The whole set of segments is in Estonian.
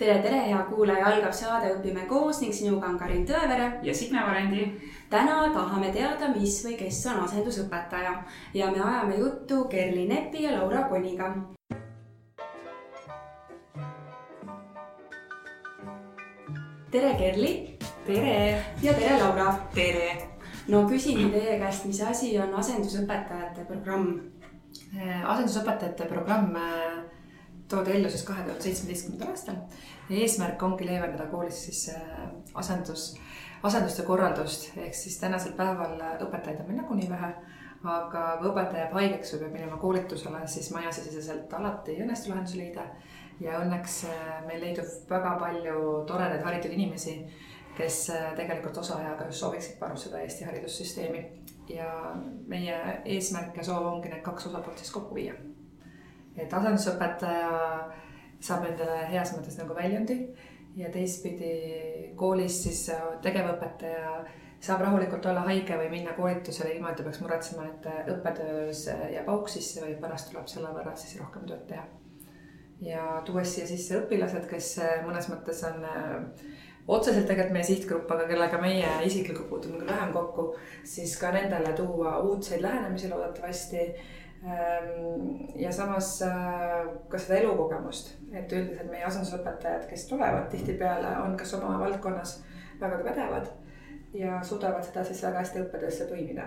tere, tere, hea kuulaja, algab saade Õpime koos ning sinuga on Karin Tõevere. ja Signe Varendi. täna tahame teada, mis või kes on asendusõpetaja ja me ajame juttu Kerli Nepi ja Laura Koniga. tere, Kerli. tere. ja tere, Laura. tere. no küsingi teie käest, mis asi on asendusõpetajate programm? asendusõpetajate programm toodi ellu siis kahe tuhande seitsmeteistkümnendal aastal. eesmärk ongi leevendada koolis siis äh, asendus, asenduste korraldust, ehk siis tänasel päeval õpetajaid on meil nagunii vähe. aga kui õpetaja jääb haigeks või peab minema koolitusele, siis majasiseselt alati ei õnnestu lahendusi leida. ja õnneks äh, meil leidub väga palju toredaid haritud inimesi, kes äh, tegelikult osaajaga just sooviksid panustada Eesti haridussüsteemi. ja meie eesmärk ja soov ongi need kaks osapoolt siis kokku viia et asendusõpetaja saab endale heas mõttes nagu väljundi ja teistpidi koolis siis tegevõpetaja saab rahulikult olla haige või minna koolitusele ilma, et ta peaks muretsema, et õppetöös jääb auk sisse või pärast tuleb selle võrra siis rohkem tööd teha. ja tuues siia sisse õpilased, kes mõnes mõttes on otseselt tegelikult meie sihtgrupp, aga kellega meie isiklikult puutume küll vähem kokku, siis ka nendele tuua uudseid lähenemisi loodetavasti ja samas äh, ka seda elukogemust, et üldiselt meie asendusõpetajad, kes tulevad tihtipeale, on kas oma valdkonnas väga pädevad ja suudavad seda siis väga hästi õppetöösse põimida.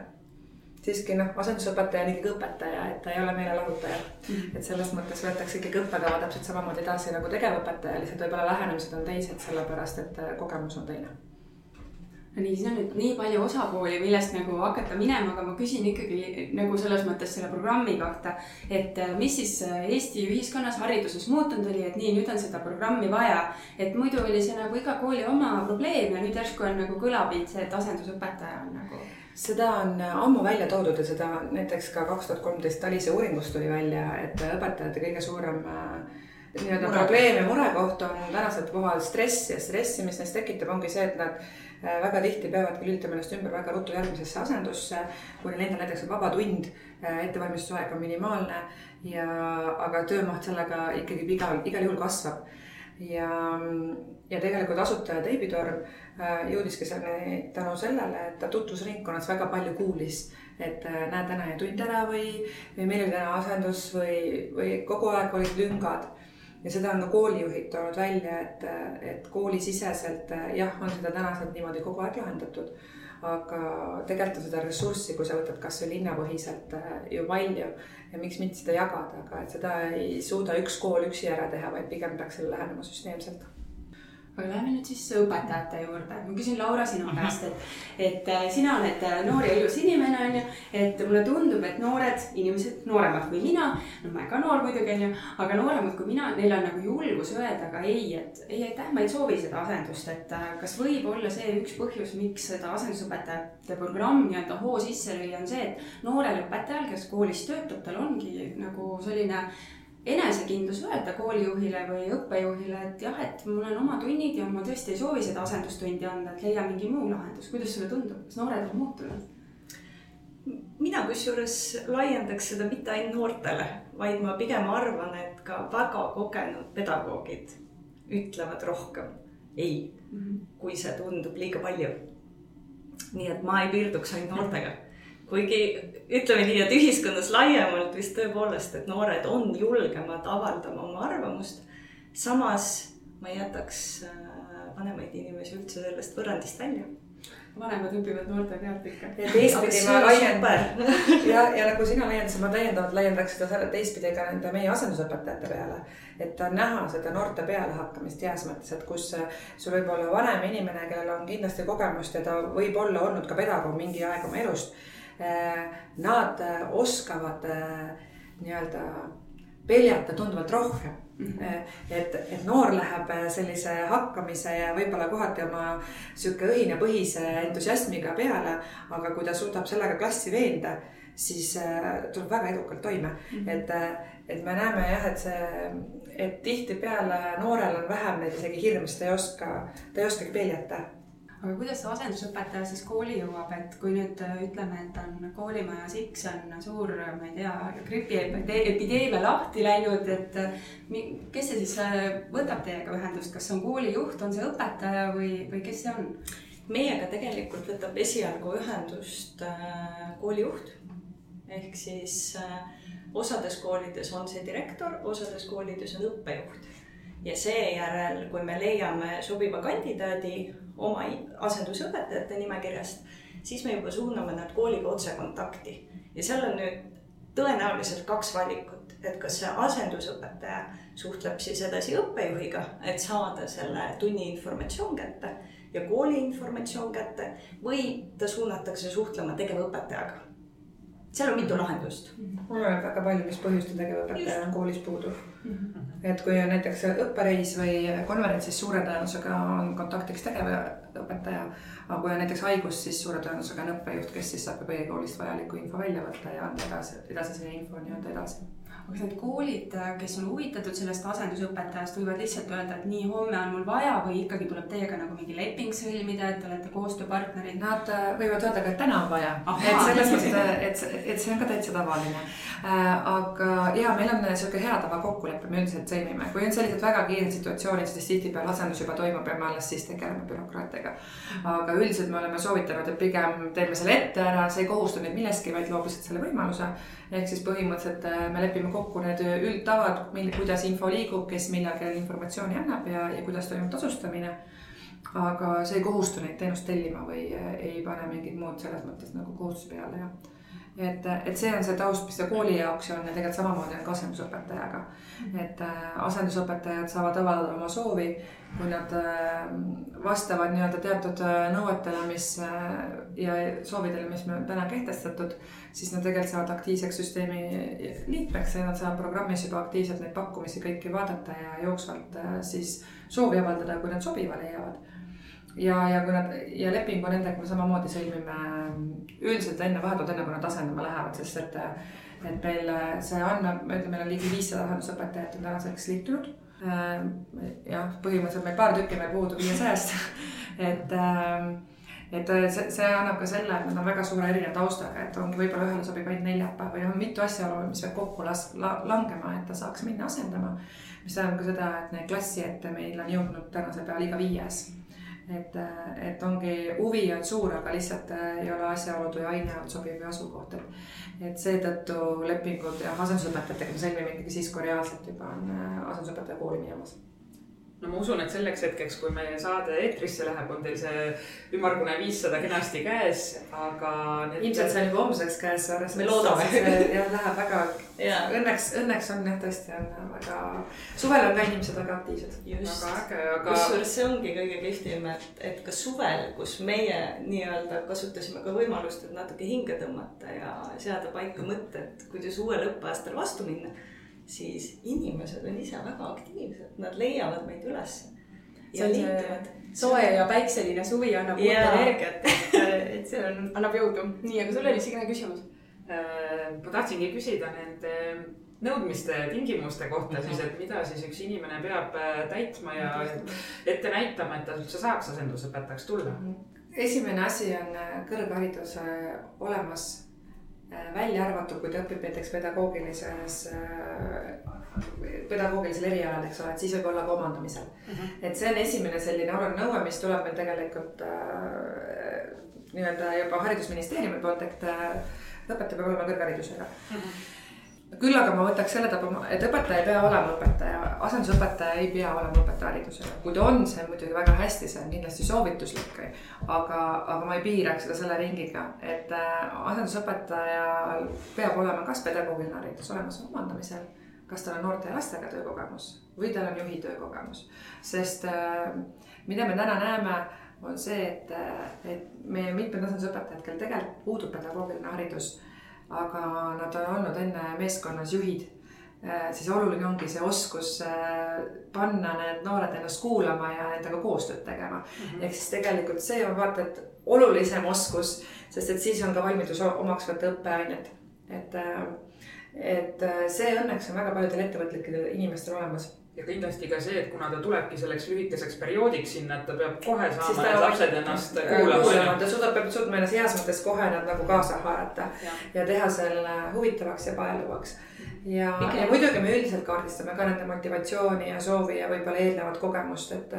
siiski noh, asendusõpetaja on ikkagi õpetaja, et ta ei ole meelelahutaja. -hmm. et selles mõttes võetakse ikkagi õppekava täpselt samamoodi edasi nagu tegevõpetaja, lihtsalt võib-olla lähenemised on teised, sellepärast et äh, kogemus on teine nii, siin on nüüd nii palju osapooli, millest nagu hakata minema, aga ma küsin ikkagi nagu selles mõttes selle programmi kohta. et äh, mis siis äh, Eesti ühiskonnas, hariduses muutunud oli, et nii, nüüd on seda programmi vaja. et muidu oli see nagu iga kooli oma probleem ja nüüd järsku on nagu kõlapilt see, et asendusõpetaja on nagu seda on ammu välja toodud ja seda näiteks ka kaks tuhat kolmteist Talise uuringust tuli välja, et õpetajate kõige suurem äh, nii-öelda probleem ja murekoht on tänasel kohal stress ja stressi, mis neis tekitab, ongi see, et nad Äh, väga tihti peavadki lülitama ennast ümber väga ruttu järgmisesse asendusse, kui neil endal näiteks on vaba tund, äh, ettevalmistusaeg on minimaalne ja, aga töömaht sellega ikkagi igal, igal juhul kasvab. ja, ja tegelikult asutaja Teibitorm äh, jõudiski selleni tänu sellele, et ta tutvusringkonnas väga palju kuulis et näed, täna jäi tund ära või, või meil oli täna asendus või, või kogu aeg olid lüngad ja seda on ka koolijuhid toonud välja, et, et koolisiseselt jah, on seda tänaselt niimoodi kogu aeg lahendatud. aga tegelikult on seda ressurssi, kui sa võtad kasvõi linnapõhiselt ju palju ja miks mitte seda jagada, aga et seda ei suuda üks kool üksi ära teha, vaid pigem peaks sellele lähenema süsteemselt aga lähme nüüd siis õpetajate juurde. ma küsin Laura sinu mhm. käest, et, et äh, sina oled äh, noor ja ilus inimene, on ju. et mulle tundub, et noored inimesed, nooremad kui mina, no ma olen ka noor muidugi, on ju, aga nooremad kui mina, neil on nagu julgus öelda ka ei, et ei aitäh, ma ei soovi seda asendust, et äh, kas võib olla see üks põhjus, miks seda asendusõpetajate programm nii-öelda hoo sisse lüüa, on see, et noorel õpetajal, kes koolis töötab, tal ongi nagu selline enesekindlus öelda koolijuhile või õppejuhile, et jah, et mul on oma tunnid ja ma tõesti ei soovi seda asendustundi anda, et leia mingi muu lahendus. kuidas sulle tundub, kas noored on muutunud? mina kusjuures laiendaks seda mitte ainult noortele, vaid ma pigem arvan, et ka väga kogenud pedagoogid ütlevad rohkem ei mm, -hmm. kui see tundub liiga palju. nii et ma ei piirduks ainult noortega kuigi ütleme nii, et ühiskonnas laiemalt vist tõepoolest, et noored on julgemad avaldama oma arvamust. samas ma ei jätaks äh, vanemaid inimesi üldse sellest võrrandist välja vanemad õpivad noorte pealt ikka. ja teistpidi ma laiendan ja, ja nagu sina laiendasid, ma täiendavalt laiendaks seda selle teistpidi ka nende meie asendusõpetajate peale. et on näha seda noorte pealehakkamist heas mõttes, et kus sul võib olla vanem inimene, kellel on kindlasti kogemust ja ta võib olla olnud ka pedagoog mingi aeg oma elust nad äh, oskavad äh, nii-öelda peljata tunduvalt rohkem mm. -hmm. et, et noor läheb sellise hakkamise ja võib-olla kohati oma sihuke õhinapõhise entusiasmiga peale, aga kui ta suudab sellega klassi veenda, siis tuleb väga edukalt toime mm. -hmm. et, et me näeme jah, et see, et tihtipeale noorel on vähem neid isegi hirme, sest ta ei oska, ta ei oskagi peljata aga kuidas see asendusõpetaja siis kooli jõuab, et kui nüüd äh, ütleme, et on koolimajas X on suur, ma ei tea, gripiepideemia lahti läinud, et äh, kes see siis äh, võtab teiega ühendust, kas see on koolijuht, on see õpetaja või, või kes see on? meiega tegelikult võtab esialgu ühendust koolijuht ehk siis osades koolides on see direktor, osades koolides on õppejuht ja seejärel, kui me leiame sobiva kandidaadi oma asendusõpetajate nimekirjast, siis me juba suuname nad kooliga otsekontakti ja seal on nüüd tõenäoliselt kaks valikut, et kas see asendusõpetaja suhtleb siis edasi õppejuhiga, et saada selle tunni informatsioon kätte ja kooli informatsioon kätte või ta suunatakse suhtlema tegevõpetajaga seal on mitu lahendust. oleneb väga palju, mis põhjustel tegevõpetaja on koolis puudu mm. -hmm. et kui on näiteks õppereis või konverents, siis suure tõenäosusega on kontaktiks tegevõpetaja. aga kui on näiteks haigus, siis suure tõenäosusega on õppejuht, kes siis saab põhikoolist vajalikku info välja võtta ja anda edasi, edasi selle info nii-öelda edasi kas need koolid, kes on huvitatud sellest asendusõpetajast, võivad lihtsalt öelda, et nii, homme on mul vaja või ikkagi tuleb teiega nagu mingi leping sõlmida, et te olete koostööpartnerid? Nad äh, võivad öelda ka, et täna on vaja. et selles mõttes, et, et see on ka täitsa tavaline äh,. aga ja meil on sihuke hea tava kokkulepe, me üldiselt sõlmime, kui on sellised väga kiired situatsioonid, siis tihtipeale asendus juba toimub ja me alles siis tegeleme bürokraatiaga. aga üldiselt me oleme soovitanud, et pigem teeme selle ette ära, see ei kohusta meid milleski, vaid loob lihtsalt selle võimaluse ehk siis põhimõtteliselt äh, me lepime kokku need üldtavad, mil, kuidas info liigub, kes millal kellele informatsiooni annab ja, ja kuidas toimub tasustamine. aga see ei kohusta neid teenust tellima või äh, ei pane mingit muud selles mõttes nagu kohustuse peale ja et, et see on see taust, mis see kooli jaoks on ja tegelikult samamoodi on ka asendusõpetajaga. et äh, asendusõpetajad saavad avaldada oma soovi, kui nad äh, vastavad nii-öelda teatud äh, nõuetele, mis ja soovidele, mis on täna kehtestatud, siis nad tegelikult saavad aktiivseks süsteemi liikmeks ja nad saavad programmis juba aktiivselt neid pakkumisi kõiki vaadata ja jooksvalt siis soovi avaldada, kui nad sobiva leiavad ja, ja kui nad ja lepingu nendega me samamoodi sõlmime üldiselt enne, vahetult enne, kui nad asendama lähevad, sest et, et meil see andme, ma ütlen, meil on ligi viissada asendusõpetajat on tänaseks liitunud. jah, põhimõtteliselt meil paar tükki veel puudu viiesajast, et et see, see annab ka selle, et nad on väga suure erineva taustaga, et ongi võib-olla ühele sobib ainult neljapäev või on mitu asjaolu, mis peab kokku las- la,, langema, et ta saaks minna asendama. mis tähendab ka seda, et neid klassi ette meil on jõudnud tänase peale iga viies et, et ongi, huvi on suur, aga lihtsalt äh, ei ole asjaolud või aine olnud sobiv või asukoht, et. et seetõttu lepingud ja asendusõpetajatega me sõlmime ikkagi siis, kui reaalselt juba on äh, asendusõpetaja kooli minemas no ma usun, et selleks hetkeks, kui meie saade eetrisse läheb, on teil see ümmargune viissada kenasti käes, aga need.... ilmselt see on juba homseks käes, arvestades. me loodame. jah, läheb väga ja. õnneks, õnneks on jah, tõesti on väga, suvel on ka inimesed väga aktiivsed. just, aga... kusjuures see ongi kõige kihvtim, et, et ka suvel, kus meie nii-öelda kasutasime ka võimalust, et natuke hinge tõmmata ja seada paika mõtted, kuidas uuel õppeaastal vastu minna siis inimesed on ise väga aktiivsed, nad leiavad meid ülesse. ja liituvad. soe ja päikseline suvi annab uut energiat, et, et see on, annab jõudu. nii, aga sul oli Signe küsimus? Äh, ma tahtsingi küsida nende nõudmiste, tingimuste kohta siis, et mida siis üks inimene peab äh, täitma ja ette näitama, et ta üldse saaks asendusõpetajaks tulla? esimene asi on äh, kõrgharidus olemas välja arvatud, kui ta õpib näiteks pedagoogilises, pedagoogilisel erialal, eks ole, et siis võib olla ka omandamisel. Mhm. -huh. et see on esimene selline oluline nõue, mis tuleb meil tegelikult äh, nii-öelda juba haridusministeeriumi poolt, et äh, õpetaja peab olema kõrgharidusega. Mhm. -huh küll aga ma võtaks selle taha, et õpetaja ei pea olema õpetaja, asendusõpetaja ei pea olema õpetajaharidusega. kui ta on, see on muidugi väga hästi, see on kindlasti soovituslik. aga, aga ma ei piiraks seda selle ringiga, et äh, asendusõpetajal peab olema kas pedagoogiline haridus olemas omandamisel, kas tal on noorte ja lastega töökogemus või tal on juhi töökogemus. sest äh, mida me täna näeme on see, et, et meie mitmed asendusõpetajad, kellel tegelikult puudub pedagoogiline haridus aga nad on olnud enne meeskonnas juhid äh, siis oluline ongi see oskus äh, panna need noored ennast kuulama ja nendega koostööd tegema mm -hmm.. ehk siis tegelikult see on vaata, et olulisem oskus, sest et siis on ka valmidus omaks võtta õppeainet. et, äh, et see õnneks on väga paljudel ettevõtlikel inimestel olemas. ja kindlasti ka see, et kuna ta tulebki selleks lühikeseks perioodiks sinna, et ta peab kohe saama need lapsed ennast kuulama, kuulama. ta suudab, peab suutma ennast heas mõttes kohe nad nagu kaasa haarata Jah. ja teha selle huvitavaks ja paeluvaks. ja, ja muidugi me üldiselt kaardistame ka nende motivatsiooni ja soovi ja võib-olla eelnevat kogemust, et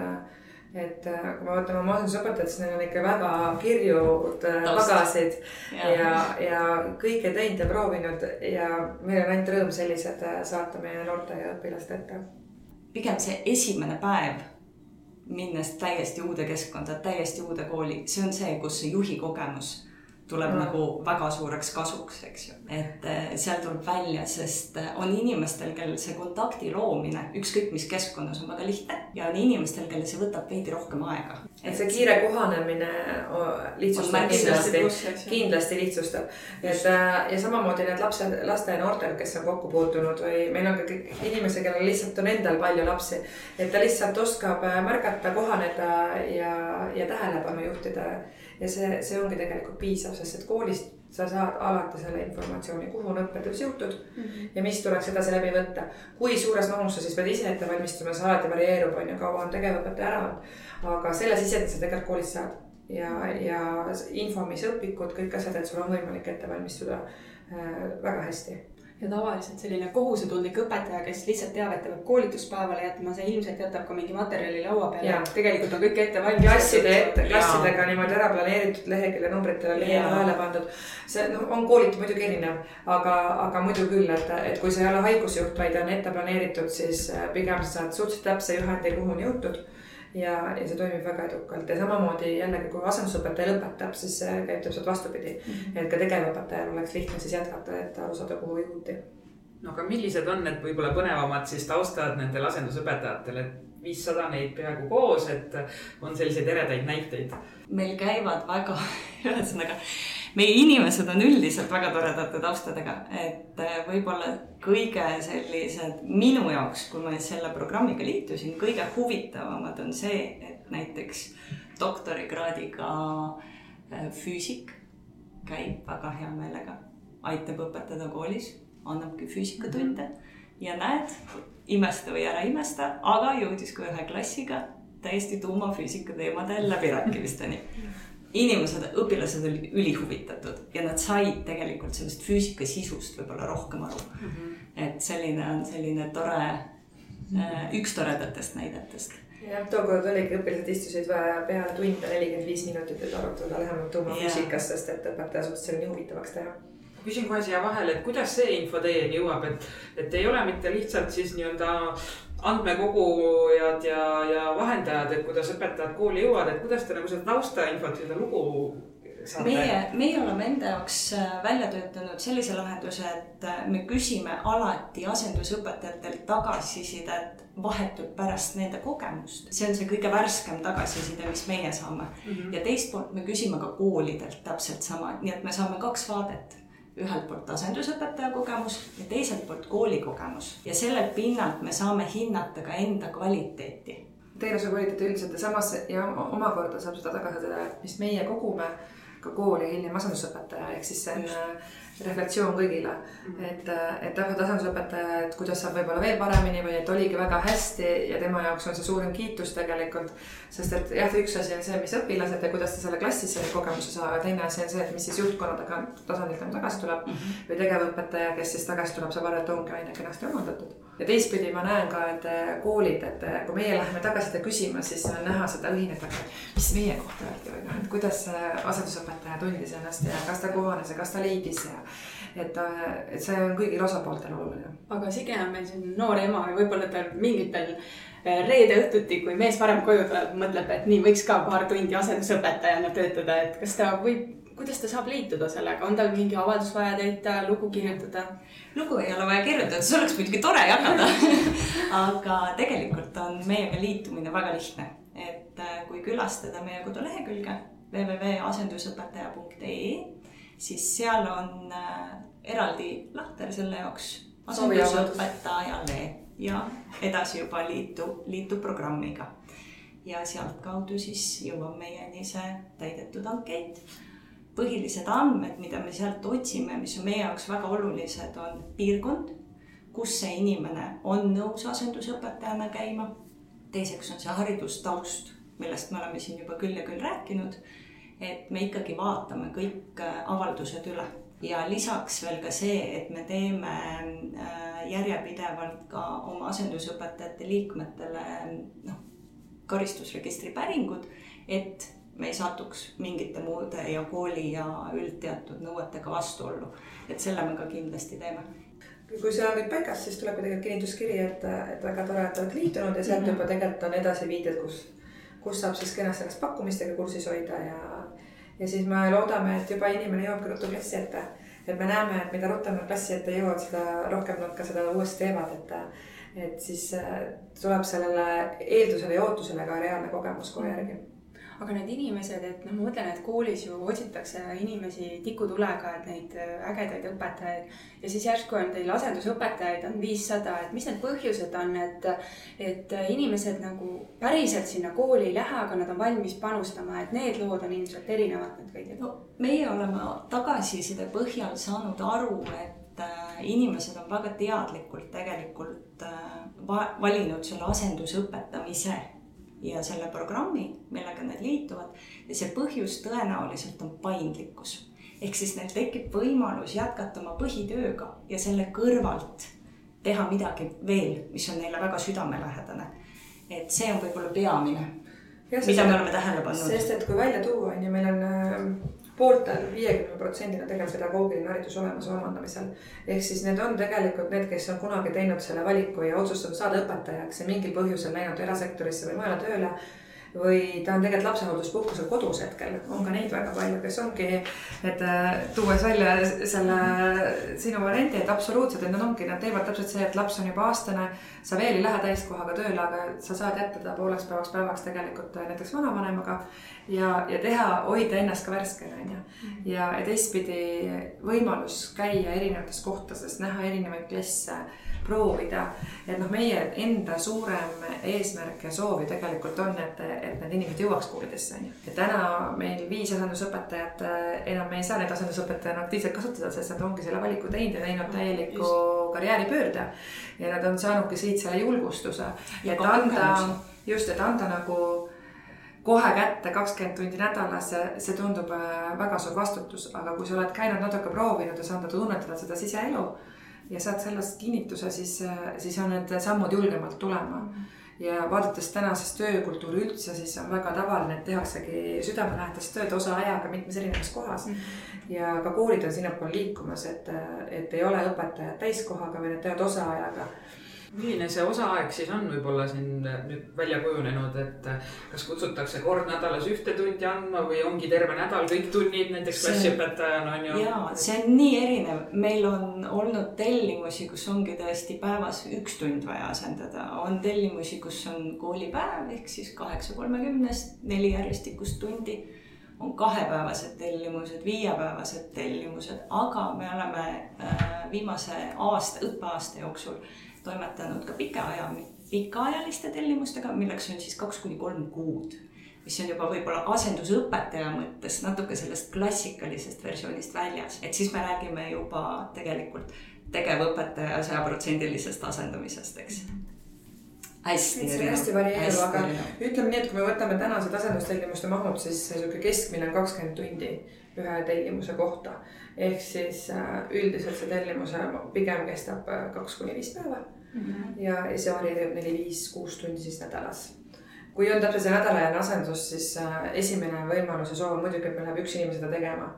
et kui me võtame oma asendusõpetajat, siis neil on ikka väga kirjud äh, pagasid Ja. ja, ja kõike teinud ja proovinud ja meil on ainult rõõm sellised äh, saata meie noorte ja õpilaste ette. pigem see esimene päev, minnes täiesti uude keskkonda, täiesti uude kooli, see on see, kus see juhi kogemus tuleb Mm. nagu väga suureks kasuks, eks ju. et eh, seal tuleb välja, sest eh, on inimestel, kellel see kontakti loomine ükskõik mis keskkonnas on väga lihtne ja on inimestel, kellel see võtab veidi rohkem aega. et see kiire kohanemine lihtsustab kindlasti kindlasti lihtsustab. et äh, ja samamoodi need lapsed, laste ja noortel, kes on kokku puutunud või meil on ka inimesi, kellel lihtsalt on endal palju lapsi. et ta lihtsalt oskab märgata, kohaneda ja, ja tähelepanu juhtida. Ja see, see ongi tegelikult piisav, sest et koolist sa saad alati selle informatsiooni, kuhu on õppetöös jõutud ja mis tuleks edasi läbi võtta. kui suures mahus sa siis pead ise ette valmistuma, see alati varieerub, on ju, kaua on tegevõpetaja ära olnud. aga selle sisendit sa tegelikult koolist saad ja, ja info, mis õpikud, kõik asjad, et sul on võimalik ette valmistuda äh, väga hästi. Ja tavaliselt selline kohusetundlik õpetaja, kes lihtsalt teab, et ta peab koolituspäevale jätma, see ilmselt jätab ka mingi materjali laua peale Jaa.. tegelikult on kõik ette valmistatud. klasside ette, klassidega niimoodi ära planeeritud, lehekülje numbritele lehe Jaa. vahele pandud. see noh, on kooliti muidugi erinev, aga, aga muidu küll, et, et kui sa ei ole haigusjuht, vaid on ette planeeritud, siis äh, pigem sa saad suhteliselt täpse juhendi, kuhu on jõutud. ja, ja see toimib väga edukalt ja samamoodi jällegi, kui asendusõpetaja lõpetab, siis see käib täpselt vastupidi mm. -hmm. et ka tegevõpetajal oleks lihtne siis jätkata, et aru saada, kuhu jõuti. no aga millised on need võib-olla põnevamad siis taustad nendel asendusõpetajatel, et viissada neid peaaegu koos, et on selliseid eredaid näiteid? meil käivad väga, ühesõnaga meie inimesed on üldiselt väga toredate taustadega, et eh, võib-olla kõige sellised minu jaoks, kui ma selle programmiga liitusin, kõige huvitavamad on see, et näiteks doktorikraadiga eh, füüsik käib väga hea meelega, aitab õpetada koolis, annabki füüsikatunde ja näed, imesta või ära imesta, aga jõudis ka ühe klassiga täiesti tuumafüüsika teemadel läbirääkimisteni inimesed, õpilased olid ülihuvitatud ja nad said tegelikult sellest füüsika sisust võib-olla rohkem aru mm. -hmm. et selline on selline tore, üks toredatest näidetest. jah, tookord oligi, õpilased istusid va- peale tunde nelikümmend viis minutit, et arutada lähemalt tuumafüüsikast, sest et õpetaja suutis selle nii huvitavaks teha. Küsin kohe siia vahele, et kuidas see info teieni jõuab, et, et ei ole mitte lihtsalt siis nii-öelda andmekogujad ja, ja vahendajad, et kuidas õpetajad kooli jõuavad, et kuidas te nagu seda taustainfot, seda lugu saate? meie, meie oleme enda jaoks äh, välja töötanud sellise lahenduse, et äh, me küsime alati asendusõpetajatelt tagasisidet vahetult pärast nende kogemust. see on see kõige värskem tagasiside, mis meie saame mm. -hmm. ja teist poolt me küsime ka koolidelt täpselt sama, nii et me saame kaks vaadet ühelt poolt asendusõpetaja kogemus ja teiselt poolt kooli kogemus. Ja sellelt pinnalt me saame hinnata ka enda kvaliteeti. Teenuse kvaliteet üldiselt ja samas ja omakorda saab seda tagasisidet, mis meie kogume ka kooli ja hiljem asendusõpetaja, ehk siis see on äh, refleksioon kõigile. et, et täpselt asendusõpetaja, et kuidas saab võib-olla veel paremini või et oligi väga hästi ja tema jaoks on see suurim kiitus tegelikult. sest et jah, üks asi on see, mis õpilased ja kuidas ta selle klassis selle kogemuse saab, teine asi on see, et mis siis juhtkonna taga- tasandilt enam tagasi tuleb mm. -hmm. või tegevõpetaja, kes siis tagasi tuleb, saab aru, et ongi aine kenasti omandatud. Ja teistpidi ma näen ka, et eh, koolid, et eh, kui meie läheme tagasiside küsima, siis on näha seda õhinet, aga mis meie kohta öeldi või noh, et kuidas see asendusõpetaja tundis ennast ja kas ta kohanes ja kas ta leidis ja et, et see on kõigil osapooltel oluline. aga Sige on meil selline noor ema ja võib-olla ta mingitel reede õhtuti, kui mees varem koju tuleb, mõtleb, et nii võiks ka paar tundi asendusõpetajana töötada, et kas ta võib, kuidas ta saab liituda sellega, on tal mingi avaldus vaja täita, lugu kirjutada? lugu ei ole vaja kirjutada, see oleks muidugi tore jagada. aga tegelikult on meiega liitumine väga lihtne, et äh, kui külastada meie kodulehekülge www.asendusõpetaja.ee, siis seal on äh, eraldi lahter selle jaoks asendusõpetajale ja edasi juba liitu, liitu programmiga. ja sealtkaudu siis jõuab meieni see täidetud ankeet põhilised andmed, mida me sealt otsime, mis on meie jaoks väga olulised, on piirkond, kus see inimene on nõus asendusõpetajana käima. teiseks on see haridustaust, millest me oleme siin juba küll ja küll rääkinud. et me ikkagi vaatame kõik äh, avaldused üle ja lisaks veel ka see, et me teeme äh, järjepidevalt ka oma asendusõpetajate liikmetele noh, karistusregistri päringud, et me ei satuks mingite muude ja kooli ja üldteatud nõuetega vastuollu. et selle me ka kindlasti teeme kui see on nüüd paigas, siis tuleb ju tegelikult kinnituskiri, et, et väga tore, et olete liitunud ja sealt mm -hmm. juba tegelikult on edasiviided, kus, kus saab siis kenasti ennast pakkumistega kursis hoida ja, ja siis me loodame, et juba inimene jõuabki ruttu klassi ette. et me näeme, et mida rutem nad klassi ette jõuavad, seda rohkem nad ka seda uuesti teevad, et, et siis äh, tuleb sellele eeldusele ja ootusele ka reaalne kogemus kohe järgi aga need inimesed, et noh, ma mõtlen, et koolis ju otsitakse inimesi tikutulega, et neid äh, ägedaid õpetajaid. ja siis järsku on teil asendusõpetajaid on viissada, et mis need põhjused on, et, et inimesed nagu päriselt sinna kooli ei lähe, aga nad on valmis panustama, et need lood on ilmselt erinevad need kõigid no,. meie oleme tagasiside põhjal saanud aru, et äh, inimesed on väga teadlikult tegelikult äh, valinud selle asendusõpetamise ja selle programmi, millega nad liituvad ja see põhjus tõenäoliselt on paindlikkus. ehk siis neil tekib võimalus jätkata oma põhitööga ja selle kõrvalt teha midagi veel, mis on neile väga südamelähedane. et see on võib-olla peamine, mida me oleme tähele pannud. sest et kui välja tuua, on ju, meil on äh, pooltel viiekümne protsendina tegelikult pedagoogiline haridus olemas omandamisel. ehk siis need on tegelikult need, kes on kunagi teinud selle valiku ja otsustanud saada õpetajaks ja mingil põhjusel läinud erasektorisse või mujale tööle või ta on tegelikult lapsehoolduspuhkusel kodus hetkel, on ka neid väga palju, kes ongi, et äh, tuues välja selle sinu variandi, et absoluutselt, et nad ongi, nad teevad täpselt see, et laps on juba aastane, sa veel ei lähe täiskohaga tööle, aga sa saad jätta ta pooleks päevaks päevaks tegelikult äh, näiteks vanavanemaga ja, ja teha, hoida ennast ka värskena, on ju. ja, ja teistpidi võimalus käia erinevates kohtades, näha erinevaid klasse proovida. et noh, meie enda suurem eesmärk ja soov ju tegelikult on, et, et need inimesed jõuaks koolidesse, on ju. ja täna meil viis asendusõpetajat, enam me ei saa neid asendusõpetajana aktiivselt kasutada, sest nad ongi selle valiku teinud ja teinud täieliku karjääripöörde. ja nad on saanudki siit selle julgustuse, et anda, just, et anda nagu kohe kätte kakskümmend tundi nädalas, see, tundub äh, väga suur vastutus, aga kui sa oled käinud natuke proovinud ja saanud tunnetada seda siseelu ja saad sellest kinnituse, siis, siis on need sammud julgemalt tulema ja vaadates tänasest töökultuuri üldse, siis on väga tavaline, et tehaksegi südamelähedast tööd osaajaga mitmes erinevas kohas mm. -hmm. ja ka koolid on sinnapoole liikumas, et, et ei ole õpetajad täiskohaga, vaid nad teevad osaajaga milline see osaaeg siis on võib-olla siin nüüd välja kujunenud, et kas kutsutakse kord nädalas ühte tundi andma või ongi terve nädal kõik tunnid näiteks klassiõpetajana on ju? ja see on nii erinev, meil on olnud tellimusi, kus ongi tõesti päevas üks tund vaja asendada, on tellimusi, kus on koolipäev ehk siis kaheksa kolmekümnest neli järjestikust tundi. On kahepäevased tellimused, viiepäevased tellimused, aga me oleme äh, viimase aasta, õppeaasta jooksul toimetanud ka pikaaja, pikaajaliste tellimustega, milleks on siis kaks kuni kolm kuud. mis on juba võib-olla asendusõpetaja mõttes natuke sellest klassikalisest versioonist väljas, et siis me räägime juba tegelikult tegevõpetaja sajaprotsendilisest asendamisest, eks hästi erinev. hästi varieeruv, aga ütleme nii, et kui me võtame tänased asendustellimuste mahud, siis sihuke keskmine on kakskümmend tundi ühe tellimuse kohta. ehk siis äh, üldiselt see tellimus pigem kestab äh, kaks kuni viis päeva mm. -hmm. ja, ja see varieerub neli-viis-kuus tundi siis nädalas kui on täpselt see nädalajane asendus, siis äh, esimene võimalus ja soov on muidugi, et meil läheb üks inimene seda tegema.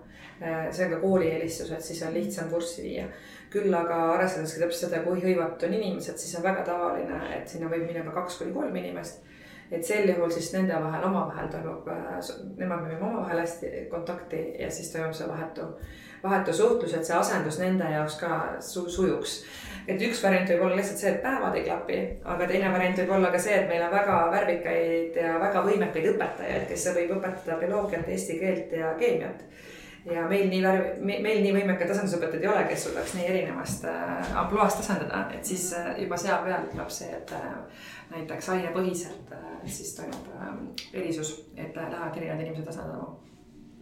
see on ka kooli eelistus, et siis on lihtsam kurssi viia. Küll aga arvestades ka täpselt seda, kui hõivatud on inimesed, siis on väga tavaline, et sinna võib minna ka kaks kuni kolm inimest et sel juhul siis nende vahel, omavahel toimub, nemad me viime omavahel hästi kontakti ja siis toimub see vahetu, vahetu suhtlus, et see asendus nende jaoks ka su, sujuks et üks variant võib olla lihtsalt see, et päevad ei klapi, aga teine variant võib olla ka see, et meil on väga värvikaid ja väga võimekaid õpetajaid, kes võib õpetada bioloogiat, eesti keelt ja keemiat. Ja meil nii värv, meil nii võimekaid asendusõpetajaid ei ole, kes suudaks nii erinevast äh, ampluaast asendada, et siis äh, juba seal peal tuleb see, et äh, näiteks ainepõhiselt siis toimub erisus, et lähevad erinevad inimesed asendama.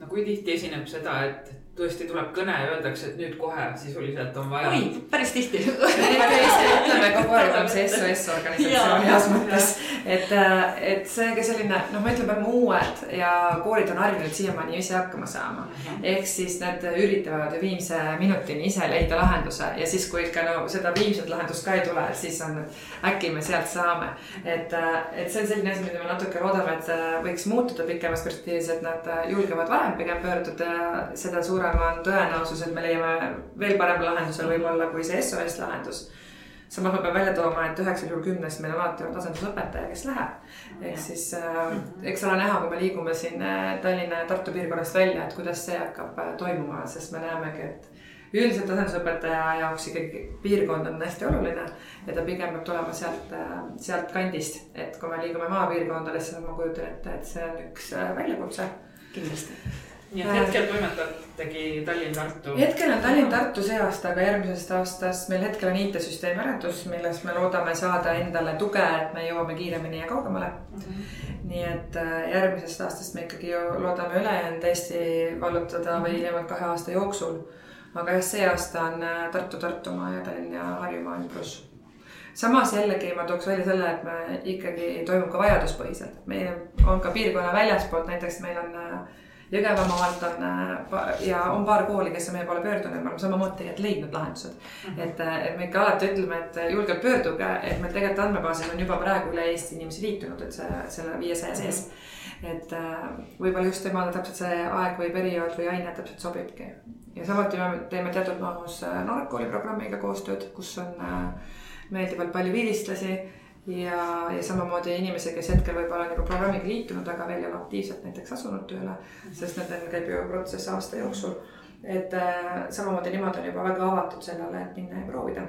No kui tihti esineb seda, et tõesti tuleb kõne ja öeldakse, et nüüd kohe sisuliselt on vaja. oi, päris tihti. me ütleme kogu aeg, oleme see SOS organisatsioon heas mõttes. et, äh, et see ka selline, noh, ma ütlen, me uued ja koolid on harjunud siiamaani ise hakkama saama. ehk siis nad üritavad ju viimse minutini ise leida lahenduse ja siis, kui ikka no seda viimset lahendust ka ei tule, siis on, äkki me sealt saame. et, äh, et see on selline asi, mida me natuke loodame, et äh, võiks muutuda pikemas perspektiivis, et nad julgevad varem pigem pöörduda ja seda suurem suurem on tõenäosus, et me leiame veel parema lahenduse võib-olla kui see SOS lahendus. samas ma pean välja tooma, et üheksal juhul kümnest meil on alati olnud asendusõpetaja, kes läheb. ehk siis äh, eks ole näha, kui me liigume siin äh, Tallinna ja Tartu piirkonnast välja, et kuidas see hakkab äh, toimuma, sest me näemegi, et üldiselt asendusõpetaja jaoks ikkagi piirkond on hästi oluline ja ta pigem peab tulema sealt, äh, sealt kandist. et kui me liigume maapiirkondadesse, ma kujutan ette, et see on üks väljakutse. kindlasti nii et hetkel toimetategi Tallinn-Tartu? hetkel on Tallinn-Tartu see aasta, aga järgmisest aastast meil hetkel on IT-süsteemi arendus, milles me loodame saada endale tuge, et me jõuame kiiremini ja kaugemale mm. -hmm. nii et äh, järgmisest aastast me ikkagi loodame ülejäänud Eesti vallutada või hiljemalt kahe aasta jooksul. aga jah, see aasta on äh, Tartu, Tartumaa ja Tallinn ja Harjumaa ümbrus samas jällegi ma tooks välja selle, et me ikkagi toimub ka vajaduspõhiselt, meil on ka piirkonna väljaspoolt, näiteks meil on äh, Jõgevamaalt on äh, ja on paar kooli, kes on meie poole pöördunud, me oleme samamoodi tegelikult leidnud lahendused mm. -hmm. et, äh, et me ikka alati ütleme, et julgelt pöörduge, et meil tegelikult andmebaasis on juba praegu üle Eesti inimesi liitunud, et see, selle viiesaja sees. et äh, võib-olla just temale täpselt see aeg või periood või aine täpselt sobibki. ja samuti me teeme teatud mahus Norra kooli programmiga koostööd, kus on meeldivalt palju vilistlasi ja, ja samamoodi inimesi, kes hetkel võib-olla nagu programmiga liitunud, aga veel ei ole aktiivselt näiteks asunud tööle, sest nendel käib ju protsess aasta jooksul. et äh, samamoodi nemad on juba väga avatud sellele, et minna ja proovida.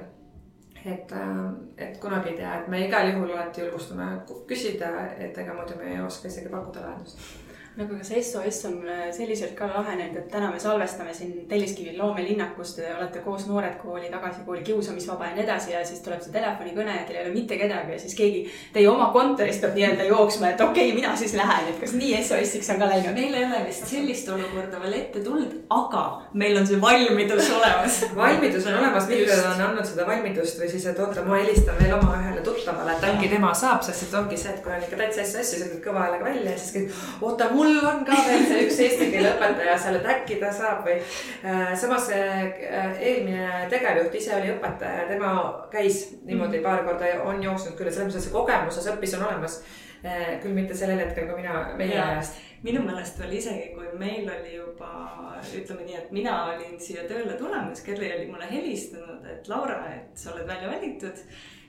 et äh,, et kunagi ei tea, et me igal juhul alati julgustame küsida, et ega muidu me ei oska isegi pakkuda lahendust nagu kas SOS on äh, selliselt ka lahenenud, et täna me salvestame siin Telliskivi loomelinnakust, te olete koos Noored Kooli, Tagasi Kooli, Kiusamisvaba ja nii edasi ja siis tuleb see telefonikõne ja teil ei ole mitte kedagi ja siis keegi teie oma kontorist peab nii-öelda jooksma, et okei okay,, mina siis lähen, et kas nii SOS-iks on ka läinud? meil ei ole vist sellist olukorda veel ette tulnud, aga meil on see valmidus olemas. Valmidus on olemas, mitmed on andnud seda valmidust või siis, et oota, ma helistan veel oma ühele tuttavale, et äkki tema saab, sest et ongi see, et kui on ikka täitsa SOS, siis ütled kõva häälega välja ja siis kõik, oota, mul mul on ka veel see üks eesti keele õpetaja seal, et äkki ta saab või äh,. samas äh, eelmine tegevjuht ise oli õpetaja, tema käis niimoodi paar korda, on jooksnud küll, selles mõttes, et see kogemuses õppis on olemas äh,. küll mitte sellel hetkel, kui mina, meie ajast minu meelest veel isegi, kui meil oli juba, ütleme nii, et mina olin siia tööle tulemas, Kerli oli mulle helistanud, et Laura, et sa oled välja valitud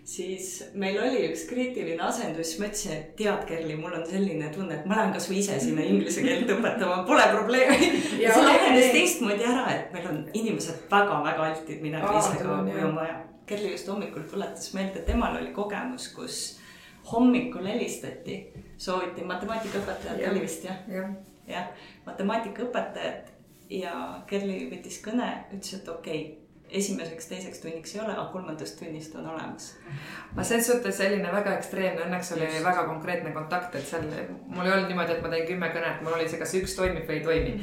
siis meil oli üks kriitiline asendus, ma ütlesin, et tead, Kerli, mul on selline tunne, et ma lähen kasvõi ise sinna inglise keelt õpetama, pole probleemi. see lahenes teistmoodi ära, et meil on inimesed väga-väga altid midagi ise ka, kui on vaja. Kerli just hommikul tuletas meelde, temal oli kogemus, kus hommikul helistati, sooviti matemaatikaõpetajat oli vist jah? jah ja, matemaatikaõpetajat ja Kerli võttis kõne, ütles, et okei okay, esimeseks, teiseks tunniks ei ole, aga kolmandast tunnist on olemas. ma selles suhtes selline väga ekstreemne, õnneks oli Just. väga konkreetne kontakt, et seal mul ei olnud niimoodi, et ma teen kümme kõnet, mul oli see, kas üks toimib või ei toimi.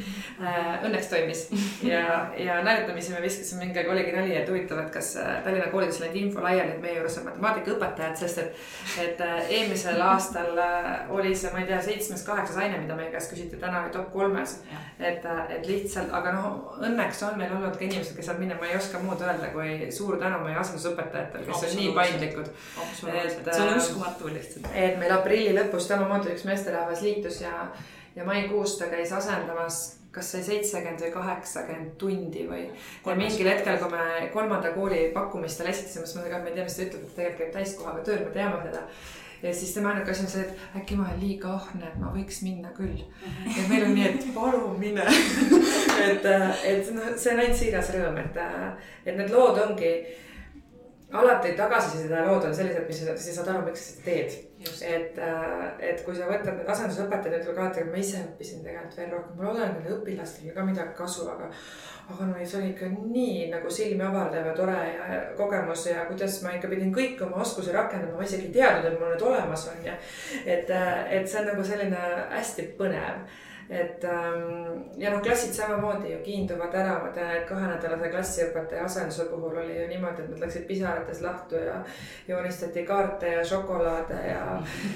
Äh, õnneks toimis ja, ja naljatamisi me viskasime mingi aeg oligi nali, et huvitav, et kas äh, Tallinna koolides läinud info laiali, et meie juures on matemaatikaõpetajad, sest et, et äh, eelmisel aastal oli see, ma ei tea, seitsmes-kaheksas aine, mida meie käest küsiti, täna oli top kolmes. et, et lihtsalt, aga noh, õnneks on meil olnud ka inimesed, kes saavad minna, ma ei oska oska muud öelda, kui suur tänu meie asendusõpetajatele, kes on nii paindlikud. et see on äh, uskumatu lihtsalt. et meil aprilli lõpus samamoodi üks meesterahvas liitus ja, ja maikuus ta käis asendamas kas see seitsekümmend või kaheksakümmend tundi või. ja mingil hetkel, kui me kolmanda kooli pakkumistele esitasime, siis ma, ei tea, mis ta ütleb, et tegelikult käib täiskohaga tööl, me teame seda ja siis tema ainuke asi on see, et äkki ma olen liiga ahne, et ma võiks minna küll. Ja meil on nii, et palun mine et, äh, et noh, see on ainult siiras rõõm, et, äh, et need lood ongi alati tagasiside lood on sellised, mis sa, sa saad aru, miks sa seda teed. et, äh, et kui sa võtad need asendusõpetajad, ütlevad alati, ma ise õppisin tegelikult veel rohkem, ma loodan, et nendel õpilastel ka midagi kasu, aga aga no see oli ikka nii nagu silmi avardav ja tore ja kogemus ja kuidas ma ikka pidin kõiki oma oskusi rakendama, ma isegi ei teadnud, et mul need olemas on ja et, et see on nagu selline hästi põnev et ähm, ja noh, klassid samamoodi ju kiinduvad ära, ma tean, et kahenädalase klassiõpetaja asenduse puhul oli ju niimoodi, et nad läksid pisarates lahtu ja joonistati kaarte ja šokolaade ja,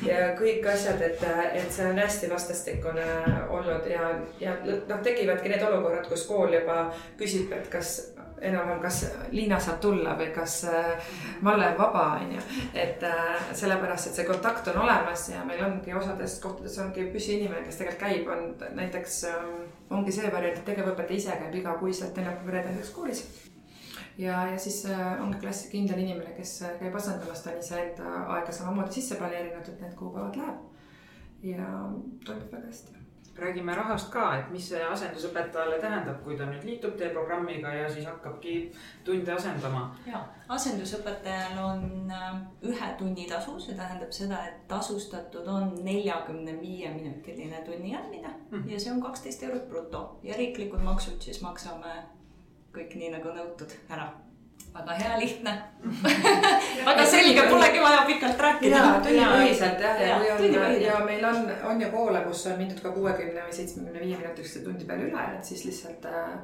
ja kõik asjad, et, et see on hästi vastastikune olnud ja, ja noh, tekivadki need olukorrad, kus kool juba küsib, et kas enam-vähem, kas Liina saab tulla või kas äh, Malle on vaba, on ju. et äh, sellepärast, et see kontakt on olemas ja meil ongi osades kohtades ongi püsiinimene, kes tegelikult käib, on näiteks ähm, ongi see variant, et tegevõpetaja ise käib igakuiselt neljapäeval reedel koolis ja, ja siis äh, ongi klassi kindel inimene, kes käib asendamas, ta on iseenda aega samamoodi sisse planeerinud, et need kuupäevad läheb. ja toimib väga hästi räägime rahast ka, et mis see asendusõpetajale tähendab, kui ta nüüd liitub teie programmiga ja siis hakkabki tunde asendama? ja, asendusõpetajal on äh, ühe tunni tasu, see tähendab seda, et tasustatud on neljakümne viie minutiline tunni jäämine mm ja see on kaksteist eurot bruto ja riiklikud maksud siis maksame kõik nii nagu nõutud ära väga hea, lihtne väga selge, polegi vaja pikalt rääkida. ja tunnipõhiselt jah, ja, ja kui on ja meil on, on ju koole, kus on mindud ka kuuekümne või seitsmekümne viie minutiliste tundi peale üle, et siis lihtsalt äh,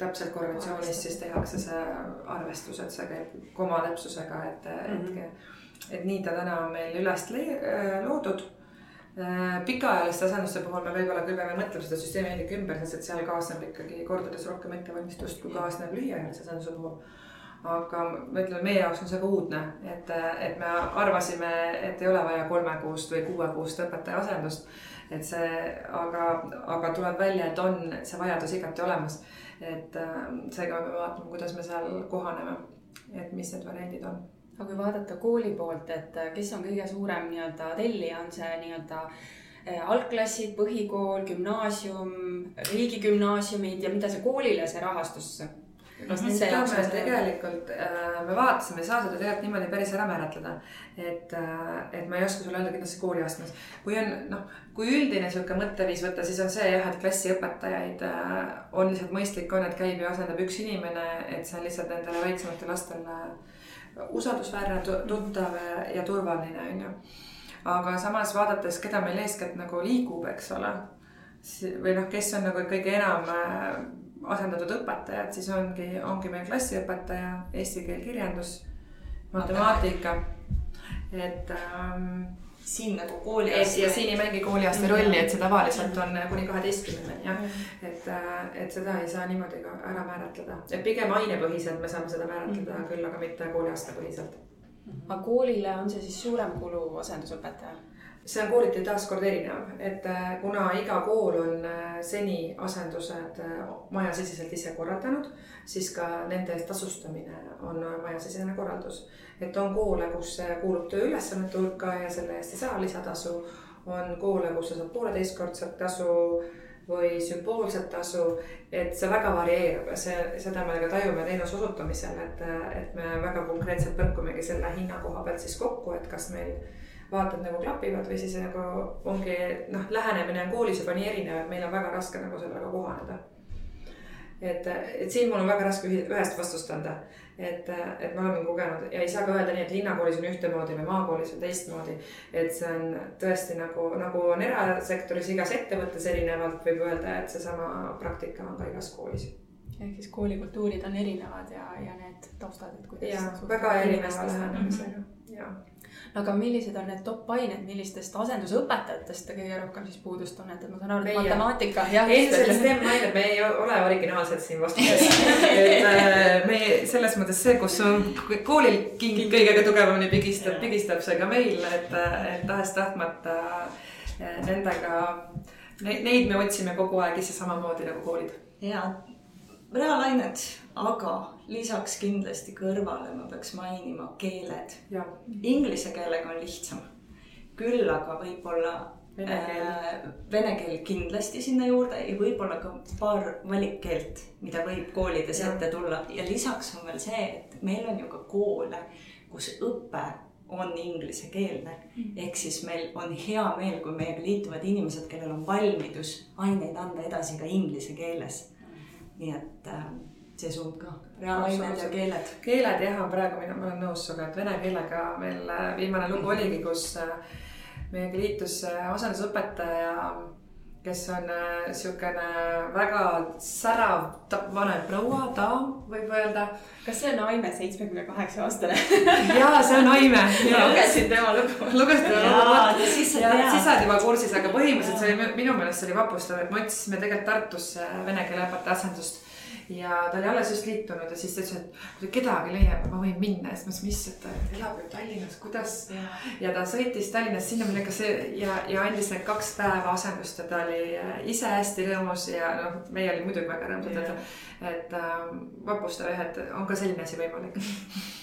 täpselt korrelatsioonis siis tehakse see arvestus, et see käib koma täpsusega, et mm, -hmm. et, mhm. et nii ta täna on meil üles äh, loodud äh, pikaajaliste asenduste puhul me võib-olla küll peame mõtlema seda süsteemi veidike ümber, sest et seal kaasneb ikkagi kordades rohkem ettevalmistust, kui kaasneb lühiajalise asenduse puhul aga ma ütlen, meie jaoks on see ka uudne, et, et me arvasime, et ei ole vaja kolmekuust või kuuekuust õpetaja asendust. et see, aga, aga tuleb välja, et on see vajadus igati olemas. et seega me vaatame, kuidas me seal kohaneme, et mis need variandid on aga kui vaadata kooli poolt, et kes on kõige suurem nii-öelda tellija, on see nii-öelda eh, algklassid, põhikool, gümnaasium, riigigümnaasiumid ja mida see koolile see rahastus kas nende jaoks on tegelikult äh,, me vaatasime, ei saa seda tegelikult niimoodi päris ära määratleda. et äh,, et ma ei oska sulle öelda kindlasti kooliastmes. kui on noh, kui üldine niisugune mõtteviis võtta, siis on see jah, et klassiõpetajaid äh, on lihtsalt mõistlik on, et käib ja asendab üks inimene, et see on lihtsalt nendele väiksematele lastele usaldusväärne, tuttav ja turvaline, on ju. aga samas vaadates, keda meil eeskätt nagu liigub, eks ole, või noh, kes on nagu kõige enam äh, asendatud õpetajad, siis ongi, ongi meil klassiõpetaja, eesti keel, kirjandus, matemaatika. et ähm, siin nagu kooliaasta. ja siin ei mängi kooliaasta rolli, et see tavaliselt on kuni kaheteistkümneni jah. et, äh, et seda ei saa niimoodi ka ära määratleda, et pigem ainepõhiselt me saame seda määratleda mm -hmm. küll, aga mitte kooliaasta põhiselt. aga koolile on see siis suurem kulu asendusõpetajal? See on kooliti taaskord erinev, et äh, kuna iga kool on äh, seni asendused äh, majasiseselt ise korraldanud, siis ka nende eest tasustamine on majasisene korraldus. et on koole, kus see kuulub tööülesannete hulka ja selle eest ei saa lisatasu. on koole, kus sa saad pooleteistkordset tasu või sümboolset tasu, et see väga varieerub ja see, seda me ka tajume teenuse osutamisel, et, et me väga konkreetselt põrkumegi selle hinna koha pealt siis kokku, et kas meil vaatad nagu klapivad või siis nagu ongi noh, lähenemine on koolis juba nii erinev, et meil on väga raske nagu sellega kohaneda. et, et siin mul on väga raske ühest vastust anda, et, et me oleme kogenud ja ei saa ka öelda nii, et linnakoolis on ühtemoodi või maakoolis on teistmoodi. et see on tõesti nagu, nagu on erasektoris igas ettevõttes erinevalt, võib öelda, et seesama praktika on ka igas koolis ehk siis koolikultuurid on erinevad ja, ja need taustad, et kuidas. väga erineva lähenemisega ja aga millised on need top ained, millistest asendusõpetajatest te kõige rohkem siis puudust tunnete, ma saan aru, et matemaatika. ei, sellest STEM ained, me ei ole originaalsed siin vastuses. Et äh, me selles mõttes see, kus on koolil king kõigega tugevamini pigistab, pigistab see ka meil, et, et tahes-tahtmata äh, nendega, neid me otsime kogu aeg ise samamoodi nagu koolid. ja, reaalained, aga lisaks kindlasti kõrvale ma peaks mainima keeled. Inglise keelega on lihtsam. küll aga võib-olla vene keel äh,, vene keel kindlasti sinna juurde ja võib-olla ka paar valikkeelt, mida võib koolides ja. ette tulla ja lisaks on veel see, et meil on ju ka koole, kus õpe on inglisekeelne mm.. ehk siis meil on hea meel, kui meiega liituvad inimesed, kellel on valmidus aineid anda edasi ka inglise keeles. nii et äh, see suund ka, reaalained ja keeled. keeled jah, on praegu, mina, ma olen nõus sinuga, et vene keelega meil äh, viimane lugu oligi, kus äh, meiega liitus äh, asendusõpetaja kes on siukene väga särav vanem proua, daam, võib öelda. kas see on Aime, seitsmekümne kaheksa aastane? ja see on Aime. lugesin tema lugu. lugesid Jaa, lugu? siis sa oled juba kursis, aga põhimõtteliselt see oli minu meelest see oli vapustav, et me otsisime tegelikult Tartusse vene keele õpetaja asendust. Ja ta oli alles just liitunud ja siis ta ütles, et kedagi leiate, ma võin minna ja siis ma mõtlesin, mis, et ta elab ju Tallinnas, kuidas. ja ta sõitis Tallinnast sinna millega see ja, ja andis need kaks päeva asendust ja ta oli äh, ise hästi rõõmus ja noh, meie olime muidugi väga rõõmsad, et, et äh, vapustav jah, et on ka selline asi võimalik.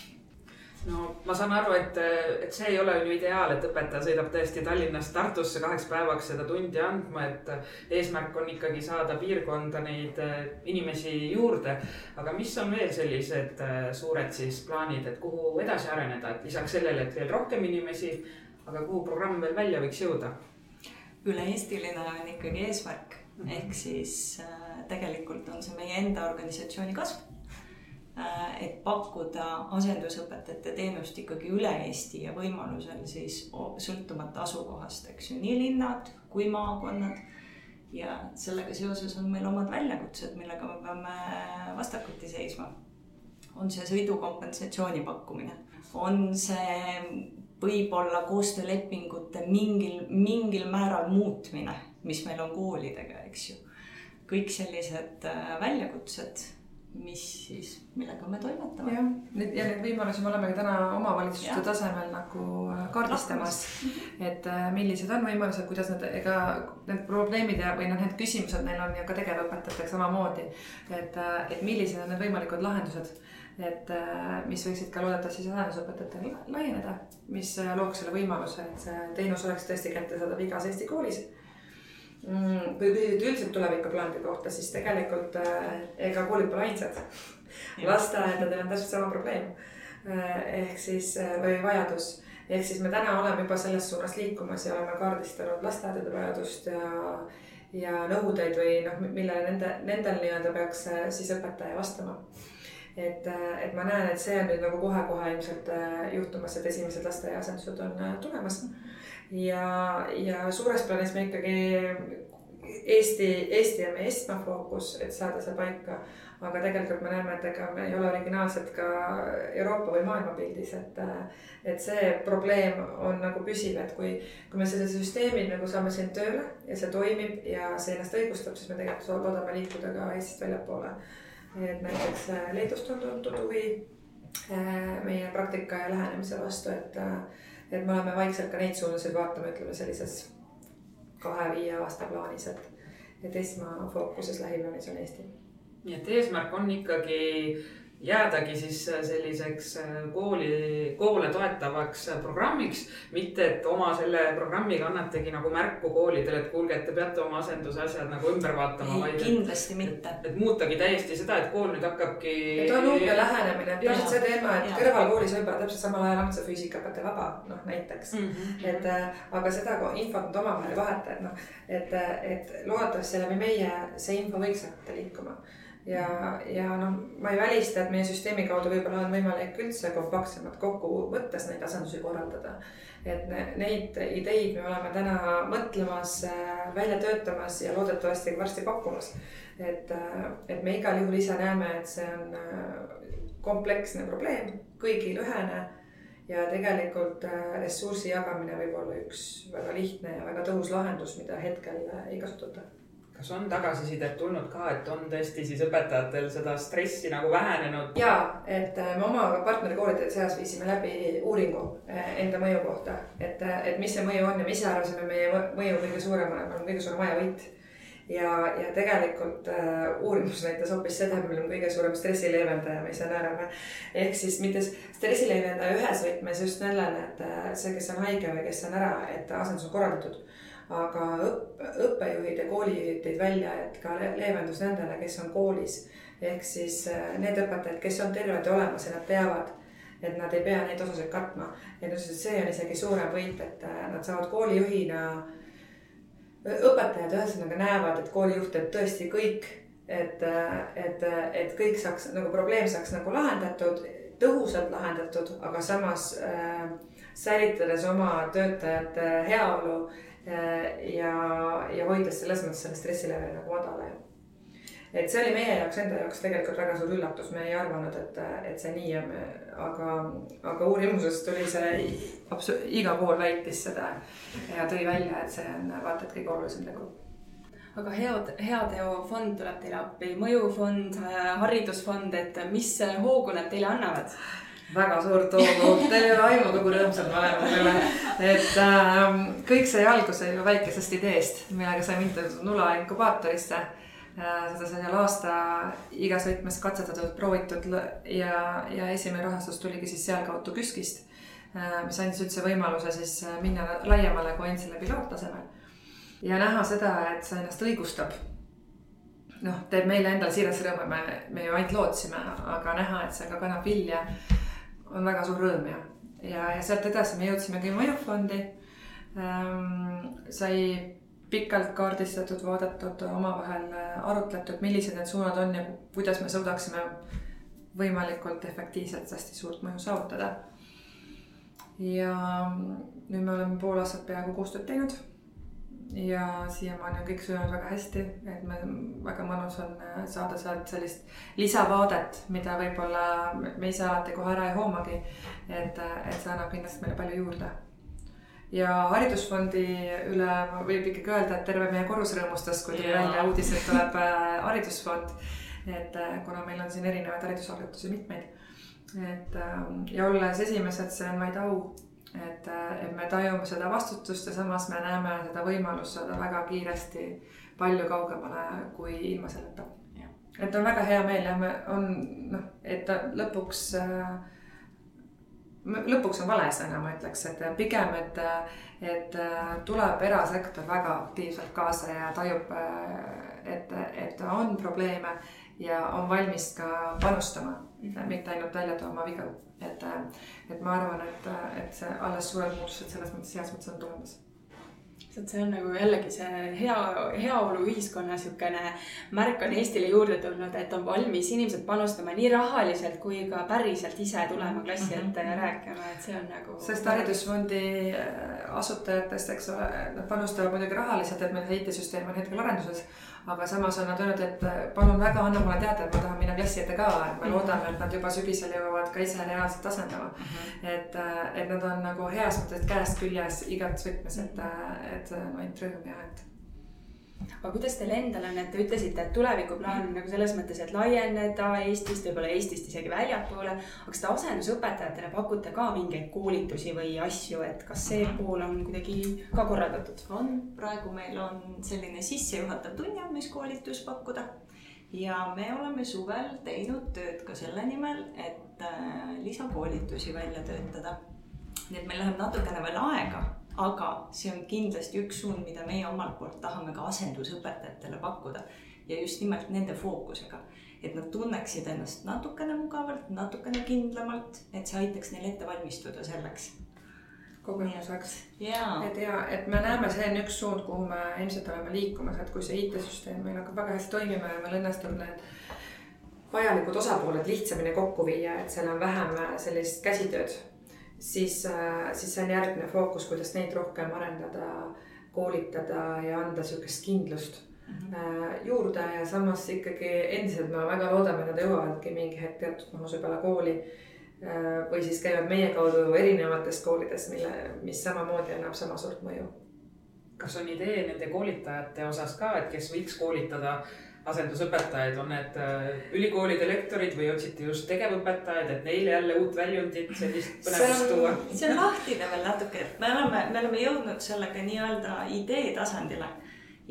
no ma saan aru, et, et see ei ole ju ideaal, et õpetaja sõidab tõesti Tallinnast Tartusse kaheks päevaks seda tundi andma, et eesmärk on ikkagi saada piirkonda neid eh, inimesi juurde. aga mis on veel sellised eh, suured siis plaanid, et kuhu edasi areneda, et lisaks sellele, et veel rohkem inimesi, aga kuhu programm veel välja võiks jõuda? üle-eestiline on ikkagi eesmärk, ehk siis äh, tegelikult on see meie enda organisatsiooni kasv. Et pakkuda asendusõpetajate teenust ikkagi üle Eesti ja võimalusel siis sõltumata asukohast, eks ju, nii linnad kui maakonnad. ja sellega seoses on meil omad väljakutsed, millega me peame vastakuti seisma. on see sõidukompensatsiooni pakkumine, on see võib-olla koostöölepingute mingil, mingil määral muutmine, mis meil on koolidega, eks ju. kõik sellised äh, väljakutsed, mis siis, millega me toimetame. jah, need ja neid võimalusi me oleme täna omavalitsuste tasemel nagu äh, kaardistamas. et äh, millised on võimalused, kuidas need, ega need probleemid ja, või noh, need küsimused neil on ju ka tegevõpetajatel samamoodi. et, et millised on need võimalikud lahendused, et äh, mis võiksid ka loodetavasti siis asendusõpetajatele la- laieneda, mis äh, looks selle võimaluse, et see teenus oleks tõesti kättesaadav igas Eesti koolis kui küsida üldiselt tulevikuplaanide kohta, siis tegelikult äh, ega koolid pole ainsad. lasteaedadel on täpselt sama probleem. ehk siis äh, või vajadus, ehk siis me täna oleme juba selles suunas liikumas ja oleme kaardistanud lasteaedade vajadust ja ja nõudeid või noh, millele nende, nendel nii-öelda peaks äh, siis õpetaja vastama. et, et ma näen, et see on nüüd nagu kohe-kohe ilmselt äh, juhtumas, et esimesed lasteaiaasendused on äh, tulemas ja, ja suures plaanis me ikkagi Eesti, Eesti on meie esmafookus, et saada see paika. aga tegelikult me näeme, et ega me ei ole originaalsed ka Euroopa või maailmapildis, et, et see probleem on nagu püsiv, et kui, kui me selle süsteemi nagu saame siin tööle ja see toimib ja see ennast õigustab, siis me tegelikult loodame liikuda ka Eestist väljapoole. et näiteks äh, Leedust on tuntud huvi äh, meie praktika ja lähenemise vastu, et äh, et me oleme vaikselt ka neid suunasid vaatama, ütleme sellises kahe-viie aasta plaanis, et, et esmafookuses lähiplaanis on Eesti. nii et eesmärk on ikkagi jäädagi siis selliseks kooli, koole toetavaks programmiks, mitte et oma selle programmiga annategi nagu märku koolidele, et kuulge, et te peate oma asenduse asjad nagu ümber vaatama, ei, vaid et, kindlasti mitte. et muutagi täiesti seda, et kool nüüd hakkabki. et on uue lähenemine, et täpselt see teema, et kõrvalkoolis võib-olla täpselt samal ajal see füüsikaõpetaja vaba, noh näiteks. mm. -hmm. et äh, aga seda infot nüüd omavahel ei vaheta, et noh, et, et loodetavasti läbi meie see info võiks hakata liikuma. ja, ja noh, ma ei välista, et meie süsteemi kaudu võib-olla on võimalik üldse kompaktsemalt kokku võttes neid asendusi korraldada. et ne- neid ideid me oleme täna mõtlemas, välja töötamas ja loodetavasti varsti pakkumas. et, et me igal juhul ise näeme, et see on äh, kompleksne probleem, kõigil ühene ja tegelikult äh, ressursi jagamine võib olla üks väga lihtne ja väga tõhus lahendus, mida hetkel äh, ei kasutata. Kas on tagasisidet tulnud ka, et on tõesti siis õpetajatel seda stressi nagu vähenenud? ja et äh, me oma partnerkoolide seas viisime läbi uuringu äh, enda mõju kohta, et, et mis see mõju on ja me ise arvasime meie mõ- mõju kõige suurem on, on kõige suurem ajavõit. ja, ja tegelikult äh, uurimus näitas hoopis seda, et meil on kõige suurem stressileevendaja, me ise naerame. ehk siis mitte stressileevendaja ühes võtmes just sellele, et äh, see, kes on haige või kes on ära, et asendus on korraldatud. Aga õpp, õppejuhid ja koolijuhid tõid välja, et ka le- leevendus nendele, kes on koolis ehk siis äh, need õpetajad, kes on terved ja olemas ja nad teavad, et nad ei pea neid osasid katma. et see on isegi suurem võit, et äh, nad saavad koolijuhina, õpetajad ühesõnaga näevad, et koolijuht teeb tõesti kõik, et, et, et kõik saaks nagu probleem saaks nagu lahendatud, tõhusalt lahendatud, aga samas äh, säilitades oma töötajate heaolu äh, ja, ja hoides selles mõttes selle stressilevel nagu madala et see oli meie jaoks enda jaoks tegelikult väga suur üllatus, me ei arvanud, et, et see nii on, aga, aga uurimusest tuli see, iga kool väitis seda ja tõi välja, et see on vaata et kõige olulisem tegur aga head, heateofond tuleb teile appi, mõjufond, haridusfond, et mis hoogu nad teile annavad? Väga suurt hoogu, teil ei ole aimugi, kui rõõmsad me oleme selle, et äh, kõik sai alguse ju väikesest ideest, millega sai mindud Nula inkubaatorisse Äh, seda sai seal aasta igas võtmes katsetatud, proovitud ja, ja esimene rahastus tuligi siis sealkaudu KÜSK-ist, äh, mis andis üldse võimaluse siis äh, minna laiemale kui ainult selle piloottasemel. ja näha seda, et see ennast õigustab. noh, teeb meile endale siiras rõõmu, me, me ju ainult lootsime, aga näha, et see ka kannab vilja, on väga suur rõõm ja, ja, ja sealt edasi me jõudsimegi mõjufondi ähm,. sai pikalt kaardistatud, vaadatud, omavahel äh, arutletud, millised need suunad on ja kuidas me suudaksime võimalikult efektiivselt hästi suurt mõju saavutada. ja nüüd me oleme pool aastat peaaegu koostööd teinud. Ja siiamaani on kõik sujunud väga hästi, et me, väga mõnus on äh, saada sealt sellist lisavaadet, mida võib-olla me ise alati kohe ära ei hoomagi. et, äh, et see annab kindlasti meile palju juurde ja Haridusfondi üle võib ikkagi öelda, et terve meie korrus rõõmustas, kui tuli välja uudis, et tuleb äh, Haridusfond. et kuna meil on siin erinevaid haridusalgatusi mitmeid. et ähm, ja olles esimesed, see on vaid au. Et, äh, et me tajume seda vastutust ja samas me näeme seda võimalust saada väga kiiresti palju kaugemale kui ilma selleta. et on väga hea meel ja me on noh, et lõpuks äh, lõpuks on vale sõna, ma ütleks, et pigem, et, et tuleb erasektor väga aktiivselt kaasa ja tajub, et, et on probleeme ja on valmis ka panustama, mitte ainult välja tooma vigu. et, et ma arvan, et, et see alles suured muutused selles mõttes heas mõttes on tulemas et see on nagu jällegi see hea, heaoluühiskonna niisugune märk on Eestile juurde tulnud, et on valmis inimesed panustama nii rahaliselt kui ka päriselt ise tulema klassi mhm. ette ja rääkima, et see on nagu. sest haridusfondi äh, asutajatest, eks ole, nad panustavad muidugi rahaliselt, et meil IT-süsteem on hetkel arenduses aga samas on nad öelnud, et äh, palun väga, anna mulle teada, et ma tahan minna klassi ette ka, et me mhm. loodame, et nad juba sügisel jõuavad ka ise reaalselt asendama mm. -hmm. et, äh, et nad on nagu heas mõttes käest küljes igas võtmes, et, äh, et ainult rõõm ja et aga kuidas teil endal on, et te ütlesite, et tulevikuplaan on nagu selles mõttes, et laieneda Eestist, võib-olla Eestist isegi väljapoole. aga kas te asendusõpetajatele pakute ka mingeid koolitusi või asju, et kas see pool on kuidagi ka korraldatud? on, praegu meil on selline sissejuhatav tunniandmiskoolitus pakkuda ja me oleme suvel teinud tööd ka selle nimel, et äh, lisakoolitusi välja töötada. nii et meil läheb natukene veel aega aga see on kindlasti üks suund, mida meie omalt poolt tahame ka asendusõpetajatele pakkuda. Ja just nimelt nende fookusega, et nad tunneksid ennast natukene mugavalt, natukene kindlamalt, et see aitaks neil ette valmistuda selleks. Kogemuseks. Et ja, et me näeme, see on üks suund, kuhu me ilmselt oleme liikumas, et kui see IT-süsteem meil hakkab väga hästi toimima ja meil õnnestub need vajalikud osapooled lihtsamini kokku viia, et seal on vähem sellist käsitööd siis, äh, siis see on järgmine fookus, kuidas neid rohkem arendada, koolitada ja anda sihukest kindlust mm -hmm. juurde ja samas ikkagi endiselt me väga loodame, nad jõuavadki mingi hetk teatud vanuse peale kooli. Äh, või siis käivad meie kaudu erinevates koolides, mille, mis samamoodi annab sama suurt mõju. kas on idee nende koolitajate osas ka, et kes võiks koolitada asendusõpetajaid, on need äh, ülikoolide lektorid või otsite just tegevõpetajaid, et neile jälle uut väljundit, sellist põnevust tuua? see on lahtine veel natuke, et me oleme, me oleme jõudnud sellega nii-öelda idee tasandile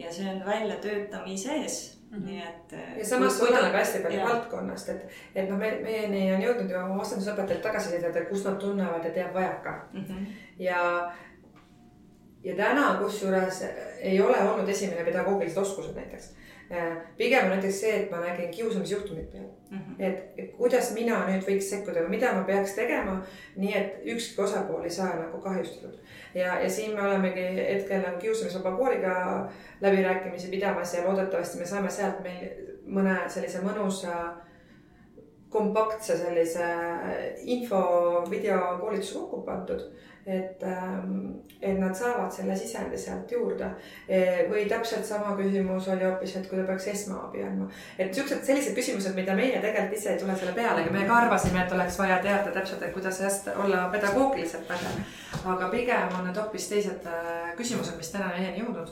ja see on väljatöötamise ees Mm -hmm. nii et. ja samas oleneb hästi palju valdkonnast, et, et noh, me, meieni on jõudnud ju asendusõpetajad tagasisidet, et kus nad tunnevad, et jääb vajaka mm. -hmm. ja, ja täna kusjuures ei ole olnud esimene pedagoogilised oskused näiteks Äh, pigem on näiteks see, et ma nägin kiusamisjuhtumit peal mm. -hmm. et, et kuidas mina nüüd võiks sekkuda või mida ma peaks tegema, nii et ükski osapool ei saa nagu kahjustatud. ja, ja siin me olemegi hetkel nagu kiusamisvaba kooliga läbirääkimisi pidamas ja loodetavasti me saame sealt meil mõne sellise mõnusa kompaktse sellise info, videokoolituse kokku pandud et, ähm, et nad saavad selle sisendi sealt juurde. Või täpselt sama küsimus oli hoopis, et kui ta peaks esmaabi andma. et siuksed, sellised küsimused, mida meie tegelikult ise ei tule selle pealegi, me ka arvasime, et oleks vaja teada täpselt, et kuidas hästi olla pedagoogiliselt pädev. aga pigem on need hoopis teised äh, küsimused, mis täna meieni jõudnud.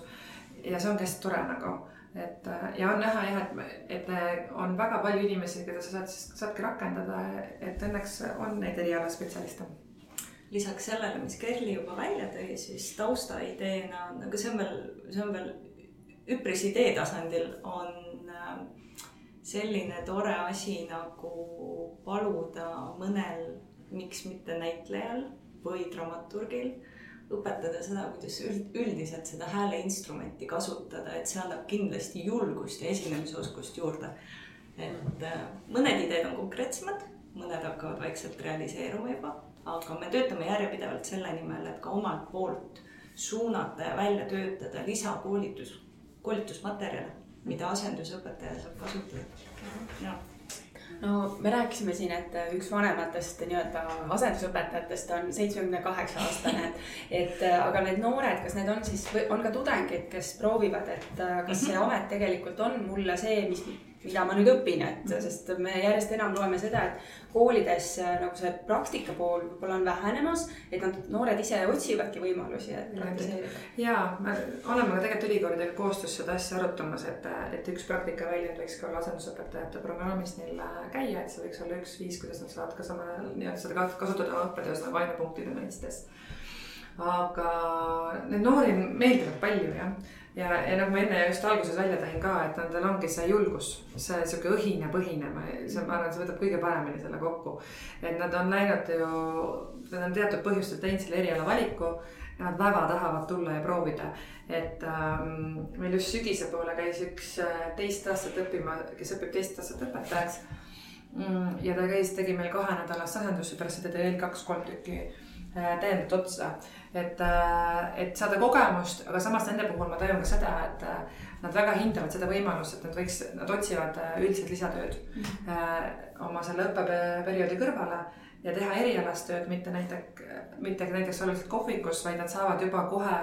ja see ongi hästi tore nagu et äh, ja on näha jah, et, et äh, on väga palju inimesi, keda sa saad saadki rakendada, et õnneks on neid erialaspetsialiste. Lisaks sellele, mis Kerli juba välja tõi, siis taustaideena on, aga see on veel, see on veel üpris idee tasandil, on äh, selline tore asi nagu paluda mõnel, miks mitte näitlejal või dramaturgil õpetada seda, kuidas üld, üldiselt seda hääleinstrumenti kasutada, et see annab kindlasti julgust ja esinemisoskust juurde. et äh, mõned ideed on konkreetsemad, mõned hakkavad vaikselt realiseeruma juba aga me töötame järjepidevalt selle nimel, et ka omalt poolt suunata ja välja töötada lisakoolitus, koolitusmaterjale, mida asendusõpetaja saab kasutada. No me rääkisime siin, et üks vanematest nii-öelda asendusõpetajatest on seitsmekümne kaheksa aastane, et aga need noored, kas need on siis, on ka tudengid, kes proovivad, et kas see mhm. amet tegelikult on mulle see, mis mida ma nüüd õpin, et sest me järjest enam loeme seda, et koolides äh, nagu see praktika pool võib-olla on vähenemas, et nad, noored ise otsivadki võimalusi praktiseerida. ja me oleme ka tegelikult ülikoolidega koostöös seda asja arutamas, et, et üks praktikaväljund võiks ka olla asendusõpetajate programmis neil äh, käia, et see võiks olla üks viis, kuidas nad saavad ka sama nii-öelda seda kasutada õppetöös nagu ainepunktide mõistes aga neid noori meeldivad palju jah ja, ja nagu ma enne just alguses välja tõin ka, et nendel ongi see julgus, see sihuke õhine põhine, see, ma arvan, see võtab kõige paremini selle kokku. et nad on läinud ju, nad on teatud põhjustel teinud selle eriala valiku nad väga tahavad tulla ja proovida. et ähm, meil just sügise poole käis üks äh, teist aastat õppima, kes õpib teist aastat õpetajaks mm,. ja ta käis, tegi meil kahenädalast asendust ja pärast seda tegi veel kaks-kolm tükki täiendavat otsa et, äh, et saada kogemust, aga samas nende puhul ma tajun ka seda, et äh, nad väga hindavad seda võimalust, et nad võiks, nad otsivad äh, üldiselt lisatööd -hmm. oma selle õppeperioodi kõrvale ja teha erialast tööd, mitte näiteks, mitte näiteks olla lihtsalt kohvikus, vaid nad saavad juba kohe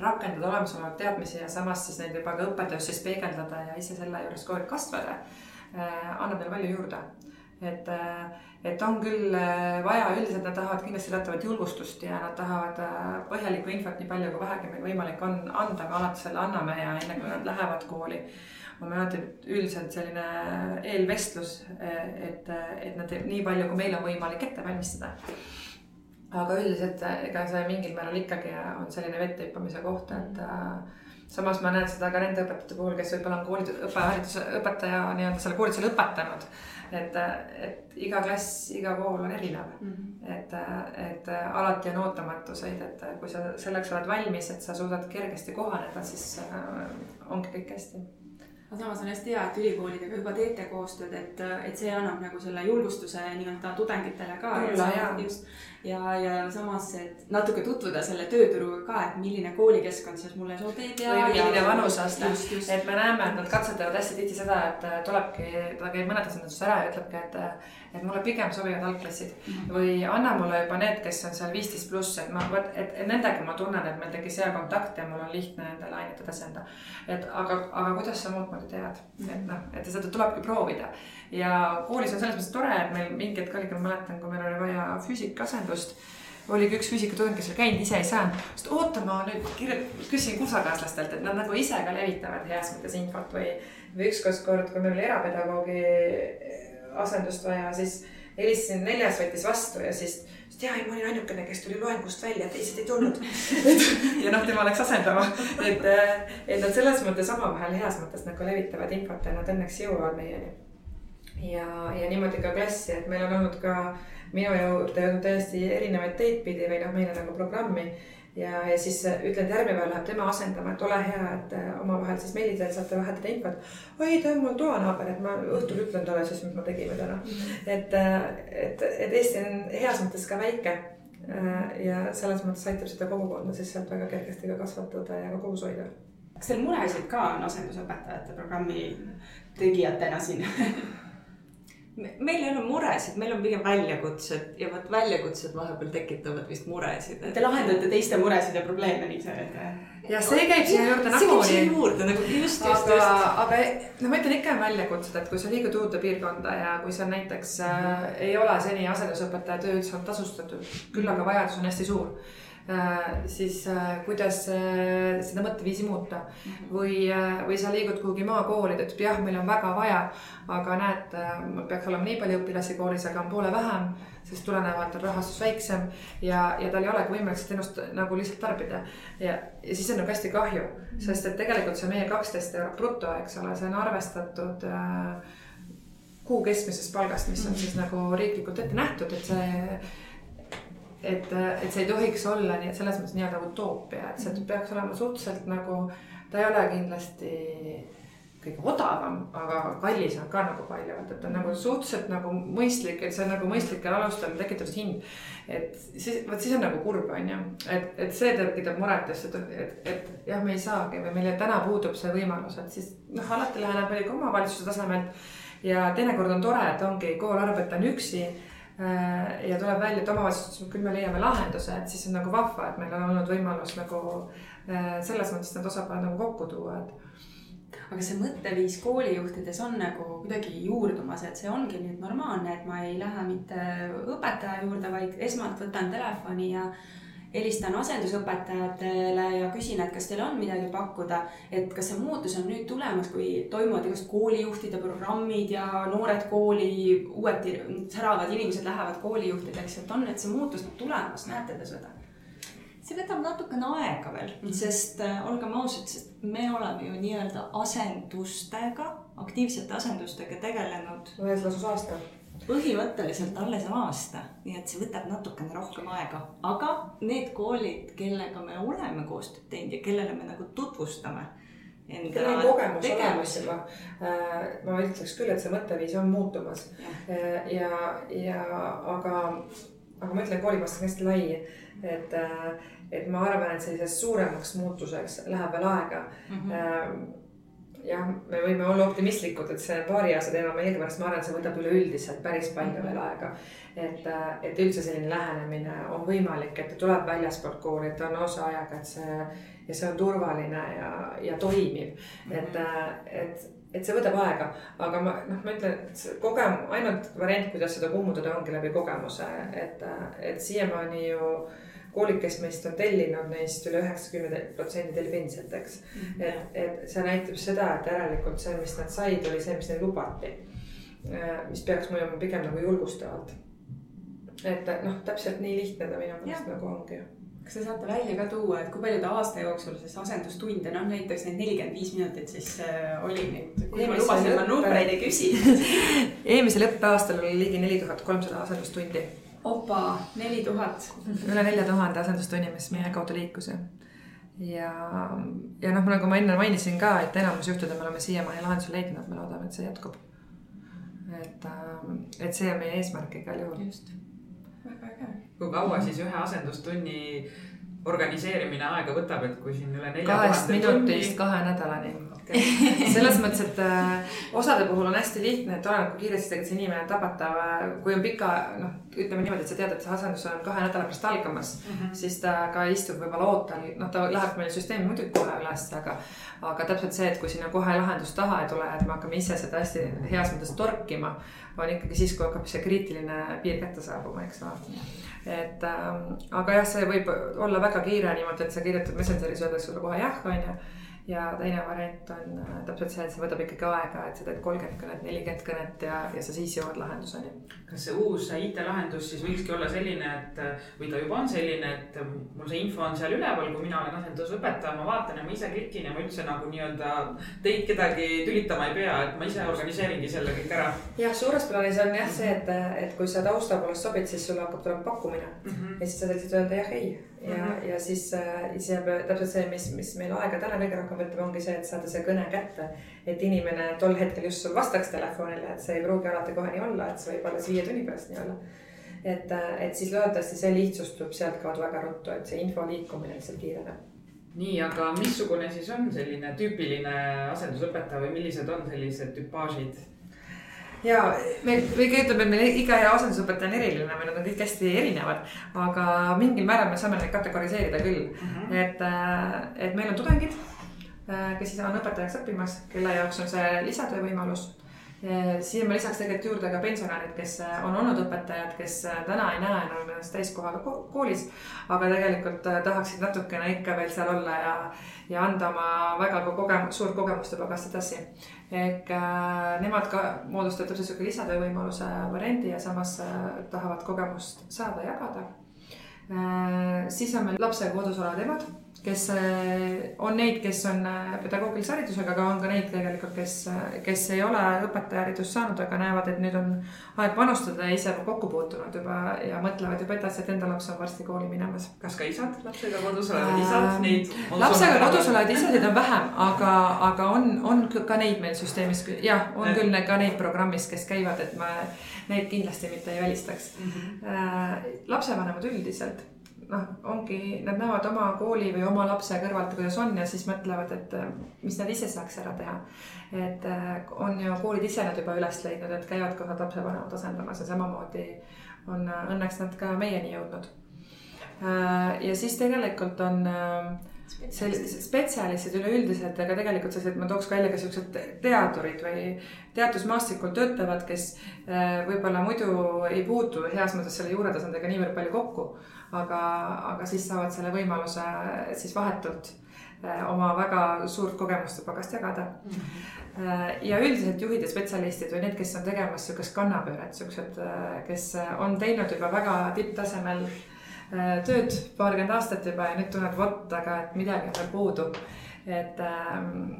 rakendada olemasolevaid teadmisi ja samas siis neid juba ka õppetöös siis peegeldada ja ise selle juures kogu aeg kasvada. annab neile palju juurde, et et on küll äh, vaja, üldiselt nad tahavad kindlasti teatavat julgustust ja nad tahavad äh, põhjalikku infot nii palju, kui vähegi meil võimalik on anda, me alati selle anname ja enne kui nad lähevad kooli meil alati üldiselt selline eelvestlus, et, et nad nii palju, kui meil on võimalik ette valmistada. aga üldiselt ega see mingil määral ikkagi on selline vette hüppamise koht, et äh, samas ma näen seda ka nende õpetajate puhul, kes võib-olla on kooli, õppehariduse, õpetaja nii-öelda selle koolituse lõpetanud et, et iga klass, iga kool on erinev mm. -hmm. et, et alati on ootamatuseid, et kui sa selleks oled valmis, et sa suudad kergesti kohaneda, siis äh, ongi kõik hästi aga samas on hästi hea, et ülikoolidega juba teete koostööd, et, et see annab nagu selle julgustuse nii-öelda tudengitele ka. just ja, ja samas, et natuke tutvuda selle tööturuga ka, et milline koolikeskkond siis mulle sobib ja. või milline vanuseaste, et me näeme, et nad katsetavad hästi tihti seda, et tulebki, ta käib mõnedes mõttes ära ja ütlebki, et et mulle pigem sobivad algklassid mm -hmm. või anna mulle juba need, kes on seal viisteist pluss, et ma, et, et nendega ma tunnen, et meil tekkis hea kontakt ja mul on lihtne nendele ainet edasi anda. et aga, aga kuidas sa muud moodi tead mm, -hmm. et noh, et seda tulebki proovida. Ja koolis on selles mõttes tore, et meil mingi hetk oligi, ma mäletan, kui meil oli vaja füüsikaasendust oligi üks füüsikatudeng, kes oli käinud, ise ei saanud. sest oota, ma nüüd küsin kursakaaslastelt, et nad nagu ise ka levitavad heas mõttes infot või, või ükskord kord, kui meil oli erapedagoogi asendust vaja, siis helistasin neljas, võttis vastu ja siis, jaa, ei, ma olin ainukene, kes tuli loengust välja, teised ei tulnud ja noh, tema läks asendama, et, et nad selles mõttes omavahel heas mõttes nagu levitavad infot ja nad õnneks jõuavad meieni. Ja, ja niimoodi ka klassi, et meil on olnud ka minu juurde jõudnud täiesti erinevaid teid pidi või noh, meile nagu programmi ja, ja siis äh, et järgmine päev läheb tema asendama, et ole hea, et äh, omavahel siis meili teel saate vahetada infot. oi, ta on mul toanaaber, et ma õhtul ütlen talle siis, mis me tegime täna. -hmm. et, äh, et, et Eesti on heas mõttes ka väike. ja selles mõttes aitab seda kogukonda siis sealt väga kergesti ka kasvatada ja ka koos hoida. kas teil muresid ka on asendusõpetajate programmi tegijatena siin meil ei ole muresid, meil on pigem väljakutsed ja vot väljakutsed vahepeal tekitavad vist muresid et.... Te lahendate teiste muresid ja probleeme, nii sa öelda. ja see käib siia juurde nagunii. see käib siia juurde nagu just, just, just. aga no ma ütlen ikka on väljakutsed, et kui sa liigud uude piirkonda ja kui seal näiteks äh, ei ole seni asendusõpetaja töö üldse tasustatud, küll aga vajadus on hästi suur siis äh, kuidas äh, seda mõtteviisi muuta. Mhm. või, või sa liigud kuhugi maakooli, ta ütleb jah, meil on väga vaja, aga näed, peaks olema nii palju õpilasi koolis, aga on poole vähem, sest tulenevalt on rahastus väiksem ja, ja tal ei olegi võimalik seda teenust nagu lihtsalt tarbida. ja, ja siis on nagu hästi kahju, mhm. sest et tegelikult see meie kaksteist eurot bruto, eks ole, see on arvestatud äh, kuu keskmisest palgast, mis on mhm. siis nagu riiklikult ette nähtud, et see et, et see ei tohiks olla nii, et selles mõttes nii-öelda utoopia, et see mhm. peaks olema suhteliselt nagu, ta ei ole kindlasti kõige odavam, aga kallis on ka nagu palju, et, et ta on nagu suhteliselt nagu mõistlik, et see on nagu mõistlikel alustel tekitatud hind. et siis, vot siis on nagu kurb, on ju, et, et see tekitab muret, et, et, et jah, me ei saagi või meil täna puudub see võimalus, et siis noh, alati läheneb muidugi omavalitsuse tasemelt. ja teinekord on tore, et ongi kool arvab, et ta on üksi ja tuleb välja, et omavalitsus ütleb, küll me leiame lahenduse, et siis on nagu vahva, et meil on olnud võimalus nagu äh, selles mõttes need osapooled nagu kokku tuua, et aga see mõtteviis koolijuhtides on nagu kuidagi juurdumas, et see ongi nüüd normaalne, et ma ei lähe mitte õpetaja juurde, vaid esmalt võtan telefoni ja helistan asendusõpetajatele ja küsin, et kas teil on midagi pakkuda. et kas see muutus on nüüd tulemas, kui toimuvad igast koolijuhtide programmid ja noored kooli, uued säravad inimesed lähevad koolijuhtideks, et on, et see muutus tulemas, näete te seda? see võtab natukene aega veel mm, -hmm. sest äh, olgem ausad, sest me oleme ju nii-öelda asendustega, aktiivsete asendustega tegelenud. laias laastus aasta põhimõtteliselt alles aasta, nii et see võtab natukene rohkem aega, aga need koolid, kellega me oleme koostööd teinud ja kellele me nagu tutvustame. kellel on kogemus olemas juba. Äh, ma ütleks küll, et see mõtteviis on muutumas ja, ja, ja aga, aga ma ütlen, koolikost on hästi lai, et, äh, et ma arvan, et selliseks suuremaks muutuseks läheb veel aega mm. -hmm jah, me võime olla optimistlikud, et see paari aasta teema, millegipärast ma arvan, see võtab üleüldiselt päris palju veel aega. et, et üldse selline lähenemine on võimalik, et ta tuleb väljaspoolt kooli, et ta on osaajaga, et see ja see on turvaline ja, ja toimiv. et, et, et see võtab aega, aga ma noh, ma ütlen, et kogem-, ainult variant, kuidas seda kummutada, ongi läbi kogemuse, et, et siiamaani ju koolid, kes meist on tellinud, neist üle üheksakümne protsendi tellib endiselt, eks mm. -hmm. et, et see näitab seda, et järelikult see, mis nad said, oli see, mis neile lubati. Äh, mis peaks mõjuma pigem nagu julgustavalt. et noh, täpselt nii lihtne ta minu meelest nagu ongi kas te saate välja ka tuua, et kui palju te aasta jooksul siis asendustunde, noh näiteks need nelikümmend viis minutit siis äh, oli nüüd, kui ma lubasin, ma numbreid ei küsi eelmisel õppeaastal oli ligi neli tuhat kolmsada asendustundi opa, neli tuhat. üle nelja tuhande asendustunni, mis meie kaudu liikus ja, ja, ja noh, nagu ma enne mainisin ka, et enamus juhtudel me oleme siiamaani lahenduse leidnud, me loodame, et see jätkub. et, ähm, et see on meie eesmärk igal juhul. just, väga äge. kui kaua siis ühe asendustunni organiseerimine aega võtab, et kui siin üle nelja kahest minutist kahe nädalani. Selles mõttes, et äh, osade puhul on hästi lihtne, et oleneb, kui kiiresti tegelikult see inimene tabatav, äh, kui on pika, noh, ütleme niimoodi, et sa tead, et see asendus on kahe nädala pärast algamas mm, -hmm. siis ta ka istub võib-olla ootel, noh, ta läheb meil süsteemi muidugi kohe üles, aga, aga täpselt see, et kui sinna kohe lahendust taha ei tule, et me hakkame ise seda hästi heas mõttes torkima, on ikkagi siis, kui hakkab see kriitiline piir kätte saabuma, eks ole et ähm, aga jah, see võib olla väga kiire niimoodi, et sa kirjutad Messengeris, öeldakse sulle kohe jah, on ju ja teine variant on äh, täpselt see, et see võtab ikkagi aega, et sa teed kolmkümmend kõnet, nelikümmend kõnet ja, ja sa siis jõuad lahenduseni. kas see uus IT-lahendus siis võikski olla selline, et või ta juba on selline, et mul see info on seal üleval, kui mina olen asendusõpetaja, ma vaatan ja ma ise klikin ja ma üldse nagu nii-öelda teid kedagi tülitama ei pea, et ma ise organiseeringi selle kõik ära. jah, suures plaanis on jah see, et, et kui sa tausta poolest sobid, siis sulle hakkab tulema pakkumine mm -hmm. ja siis sa saad öelda jah, ei ja -hmm. ja siis, äh, siis jääb täpselt see, mis, mis meil aega täna kõige rohkem võtab, ongi see, et saada see kõne kätte. et inimene tol hetkel just sul vastaks telefonile, et see ei pruugi alati kohe nii olla, et see võib alles viie tunni pärast nii olla. et, äh, et siis loodetavasti see lihtsustub sealtkaudu väga ruttu, et see info liikumine lihtsalt kiireneb nii, aga missugune siis on selline tüüpiline asendusõpetaja või millised on sellised tüpaažid? Ja meil, kõige ütleb, et meil iga asendusõpetaja on eriline või nad on kõik hästi erinevad, aga mingil määral me saame neid kategoriseerida küll mm. -hmm. et, äh, et meil on tudengid, äh, kes siis on õpetajaks õppimas, kelle jaoks on see lisatöö võimalus siia ma lisaks tegelikult juurde ka pensionärid, kes äh, on olnud õpetajad, kes äh, täna ei näe enam ennast täiskohaga koolis. aga tegelikult tahaksid natukene ikka veel seal olla ja, ja anda oma väga kogemus, suurt kogemuste pagast edasi. ehk nemad ka moodustavad täpselt sihuke lisatöövõimaluse variandi ja samas tahavad kogemust saada, jagada siis on meil lapsega kodus olevad emad kes äh, on neid, kes on äh, pedagoogilise haridusega, aga on ka neid tegelikult, kes, äh, kes ei ole õpetajaharidust saanud, aga näevad, et nüüd on aeg panustada ja ise kokku puutunud juba ja mõtlevad juba edasi, et enda laps on varsti kooli minemas. kas ka isad, lapsega kodus olevad isad, neid? lapsega kodus olevaid isasid on vähem, aga, aga on, on ka neid meil süsteemis, jah, on et... küll ka neid programmis, kes käivad, et ma neid kindlasti mitte ei välistaks mm. -hmm. lapsevanemad üldiselt noh, ongi, nad näevad oma kooli või oma lapse kõrvalt, kuidas on ja siis mõtlevad, et äh, mis nad ise saaks ära teha. et äh, on ju koolid ise nad juba üles leidnud, et käivad kohad lapsevanemad asendamas ja samamoodi on äh, õnneks nad ka meieni jõudnud. ja siis tegelikult on sellised spetsialistid üleüldiselt, aga tegelikult sellised, ma tooks välja ka siuksed teadurid või teadusmaastikul töötavad, kes võib-olla muidu ei puutu heas mõttes selle juuretasandiga niivõrd palju kokku aga, aga siis saavad selle võimaluse siis vahetult eh, oma väga suurt kogemuste pagast jagada mm. -hmm. ja üldiselt juhid ja spetsialistid või need, kes on tegemas sihukest kannapööret, siuksed, eh, kes on teinud juba väga tipptasemel tööd paarkümmend aastat juba ja nüüd tunnevad, vot, aga et midagi on veel puudu. et,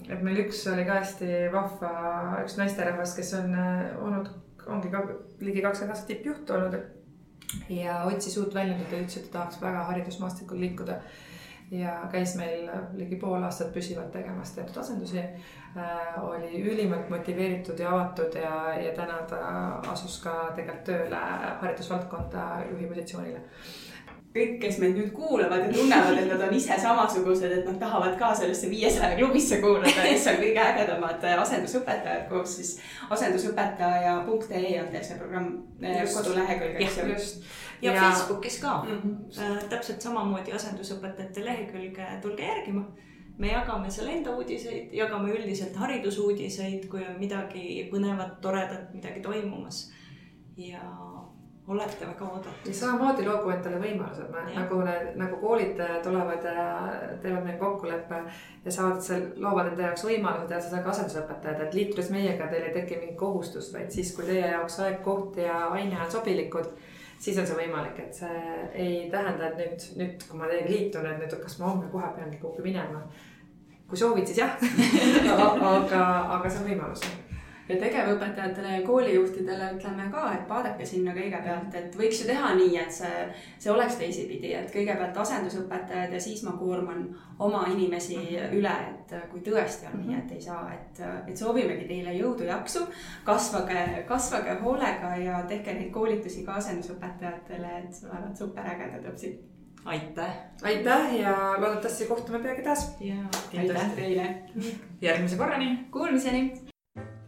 et meil üks oli ka hästi vahva, üks naisterahvas, kes on olnud, ongi ka ligi kakskümmend aastat tippjuht olnud, et ja otsis uut väljundit ja ütles, et ta tahaks väga haridusmaastikul liikuda. ja käis meil ligi pool aastat püsivalt tegemas teatud asendusi äh,. oli ülimalt motiveeritud ja avatud ja, ja täna ta asus ka tegelikult tööle haridusvaldkonda juhi positsioonile kõik, kes meid nüüd kuulavad ja tunnevad, et nad on ise samasugused, et nad tahavad ka sellesse viiesaja klubisse kuuluda, kes on kõige ägedamad asendusõpetajad koos siis asendusõpetaja.ee on teil see programm eh, kodulehekülg, eks ju. just. ja, ja Facebookis ka mm -hmm. täpselt samamoodi asendusõpetajate lehekülge, tulge järgima me jagame seal enda uudiseid, jagame üldiselt haridusuudiseid, kui on midagi põnevat, toredat, midagi toimumas. ja olete väga oodatud. samamoodi loogu endale võimalused, nagu need, nagu koolid tulevad ja teevad meil kokkuleppe ja saavad seal, loovad enda jaoks võimalused ja saad ka asendusõpetajad, et liitudes meiega teil ei teki mingit kohustust, vaid siis, kui teie jaoks aeg, koht ja aine on sobilikud, siis on see võimalik, et see ei tähenda, et nüüd, nüüd, kui ma teiega liitun, et nüüd, kas ma homme kohe peangi kuhugi minema. kui soovid, siis jah. Aga, aga see on võimalus ja tegevõpetajatele ja koolijuhtidele ütleme ka, et vaadake sinna kõigepealt, et võiks ju teha nii, et see, see oleks teisipidi, et kõigepealt asendusõpetajad ja siis ma koorman oma inimesi üle, et kui tõesti on nii, et ei saa, et, et soovimegi teile jõudu, jaksu. kasvage, kasvage hoolega ja tehke neid koolitusi ka asendusõpetajatele, et olevat superägedad õpsid aitäh. aitäh ja loodetavasti kohtume peagi taas. aitäh teile. järgmise korrani. Kuulmiseni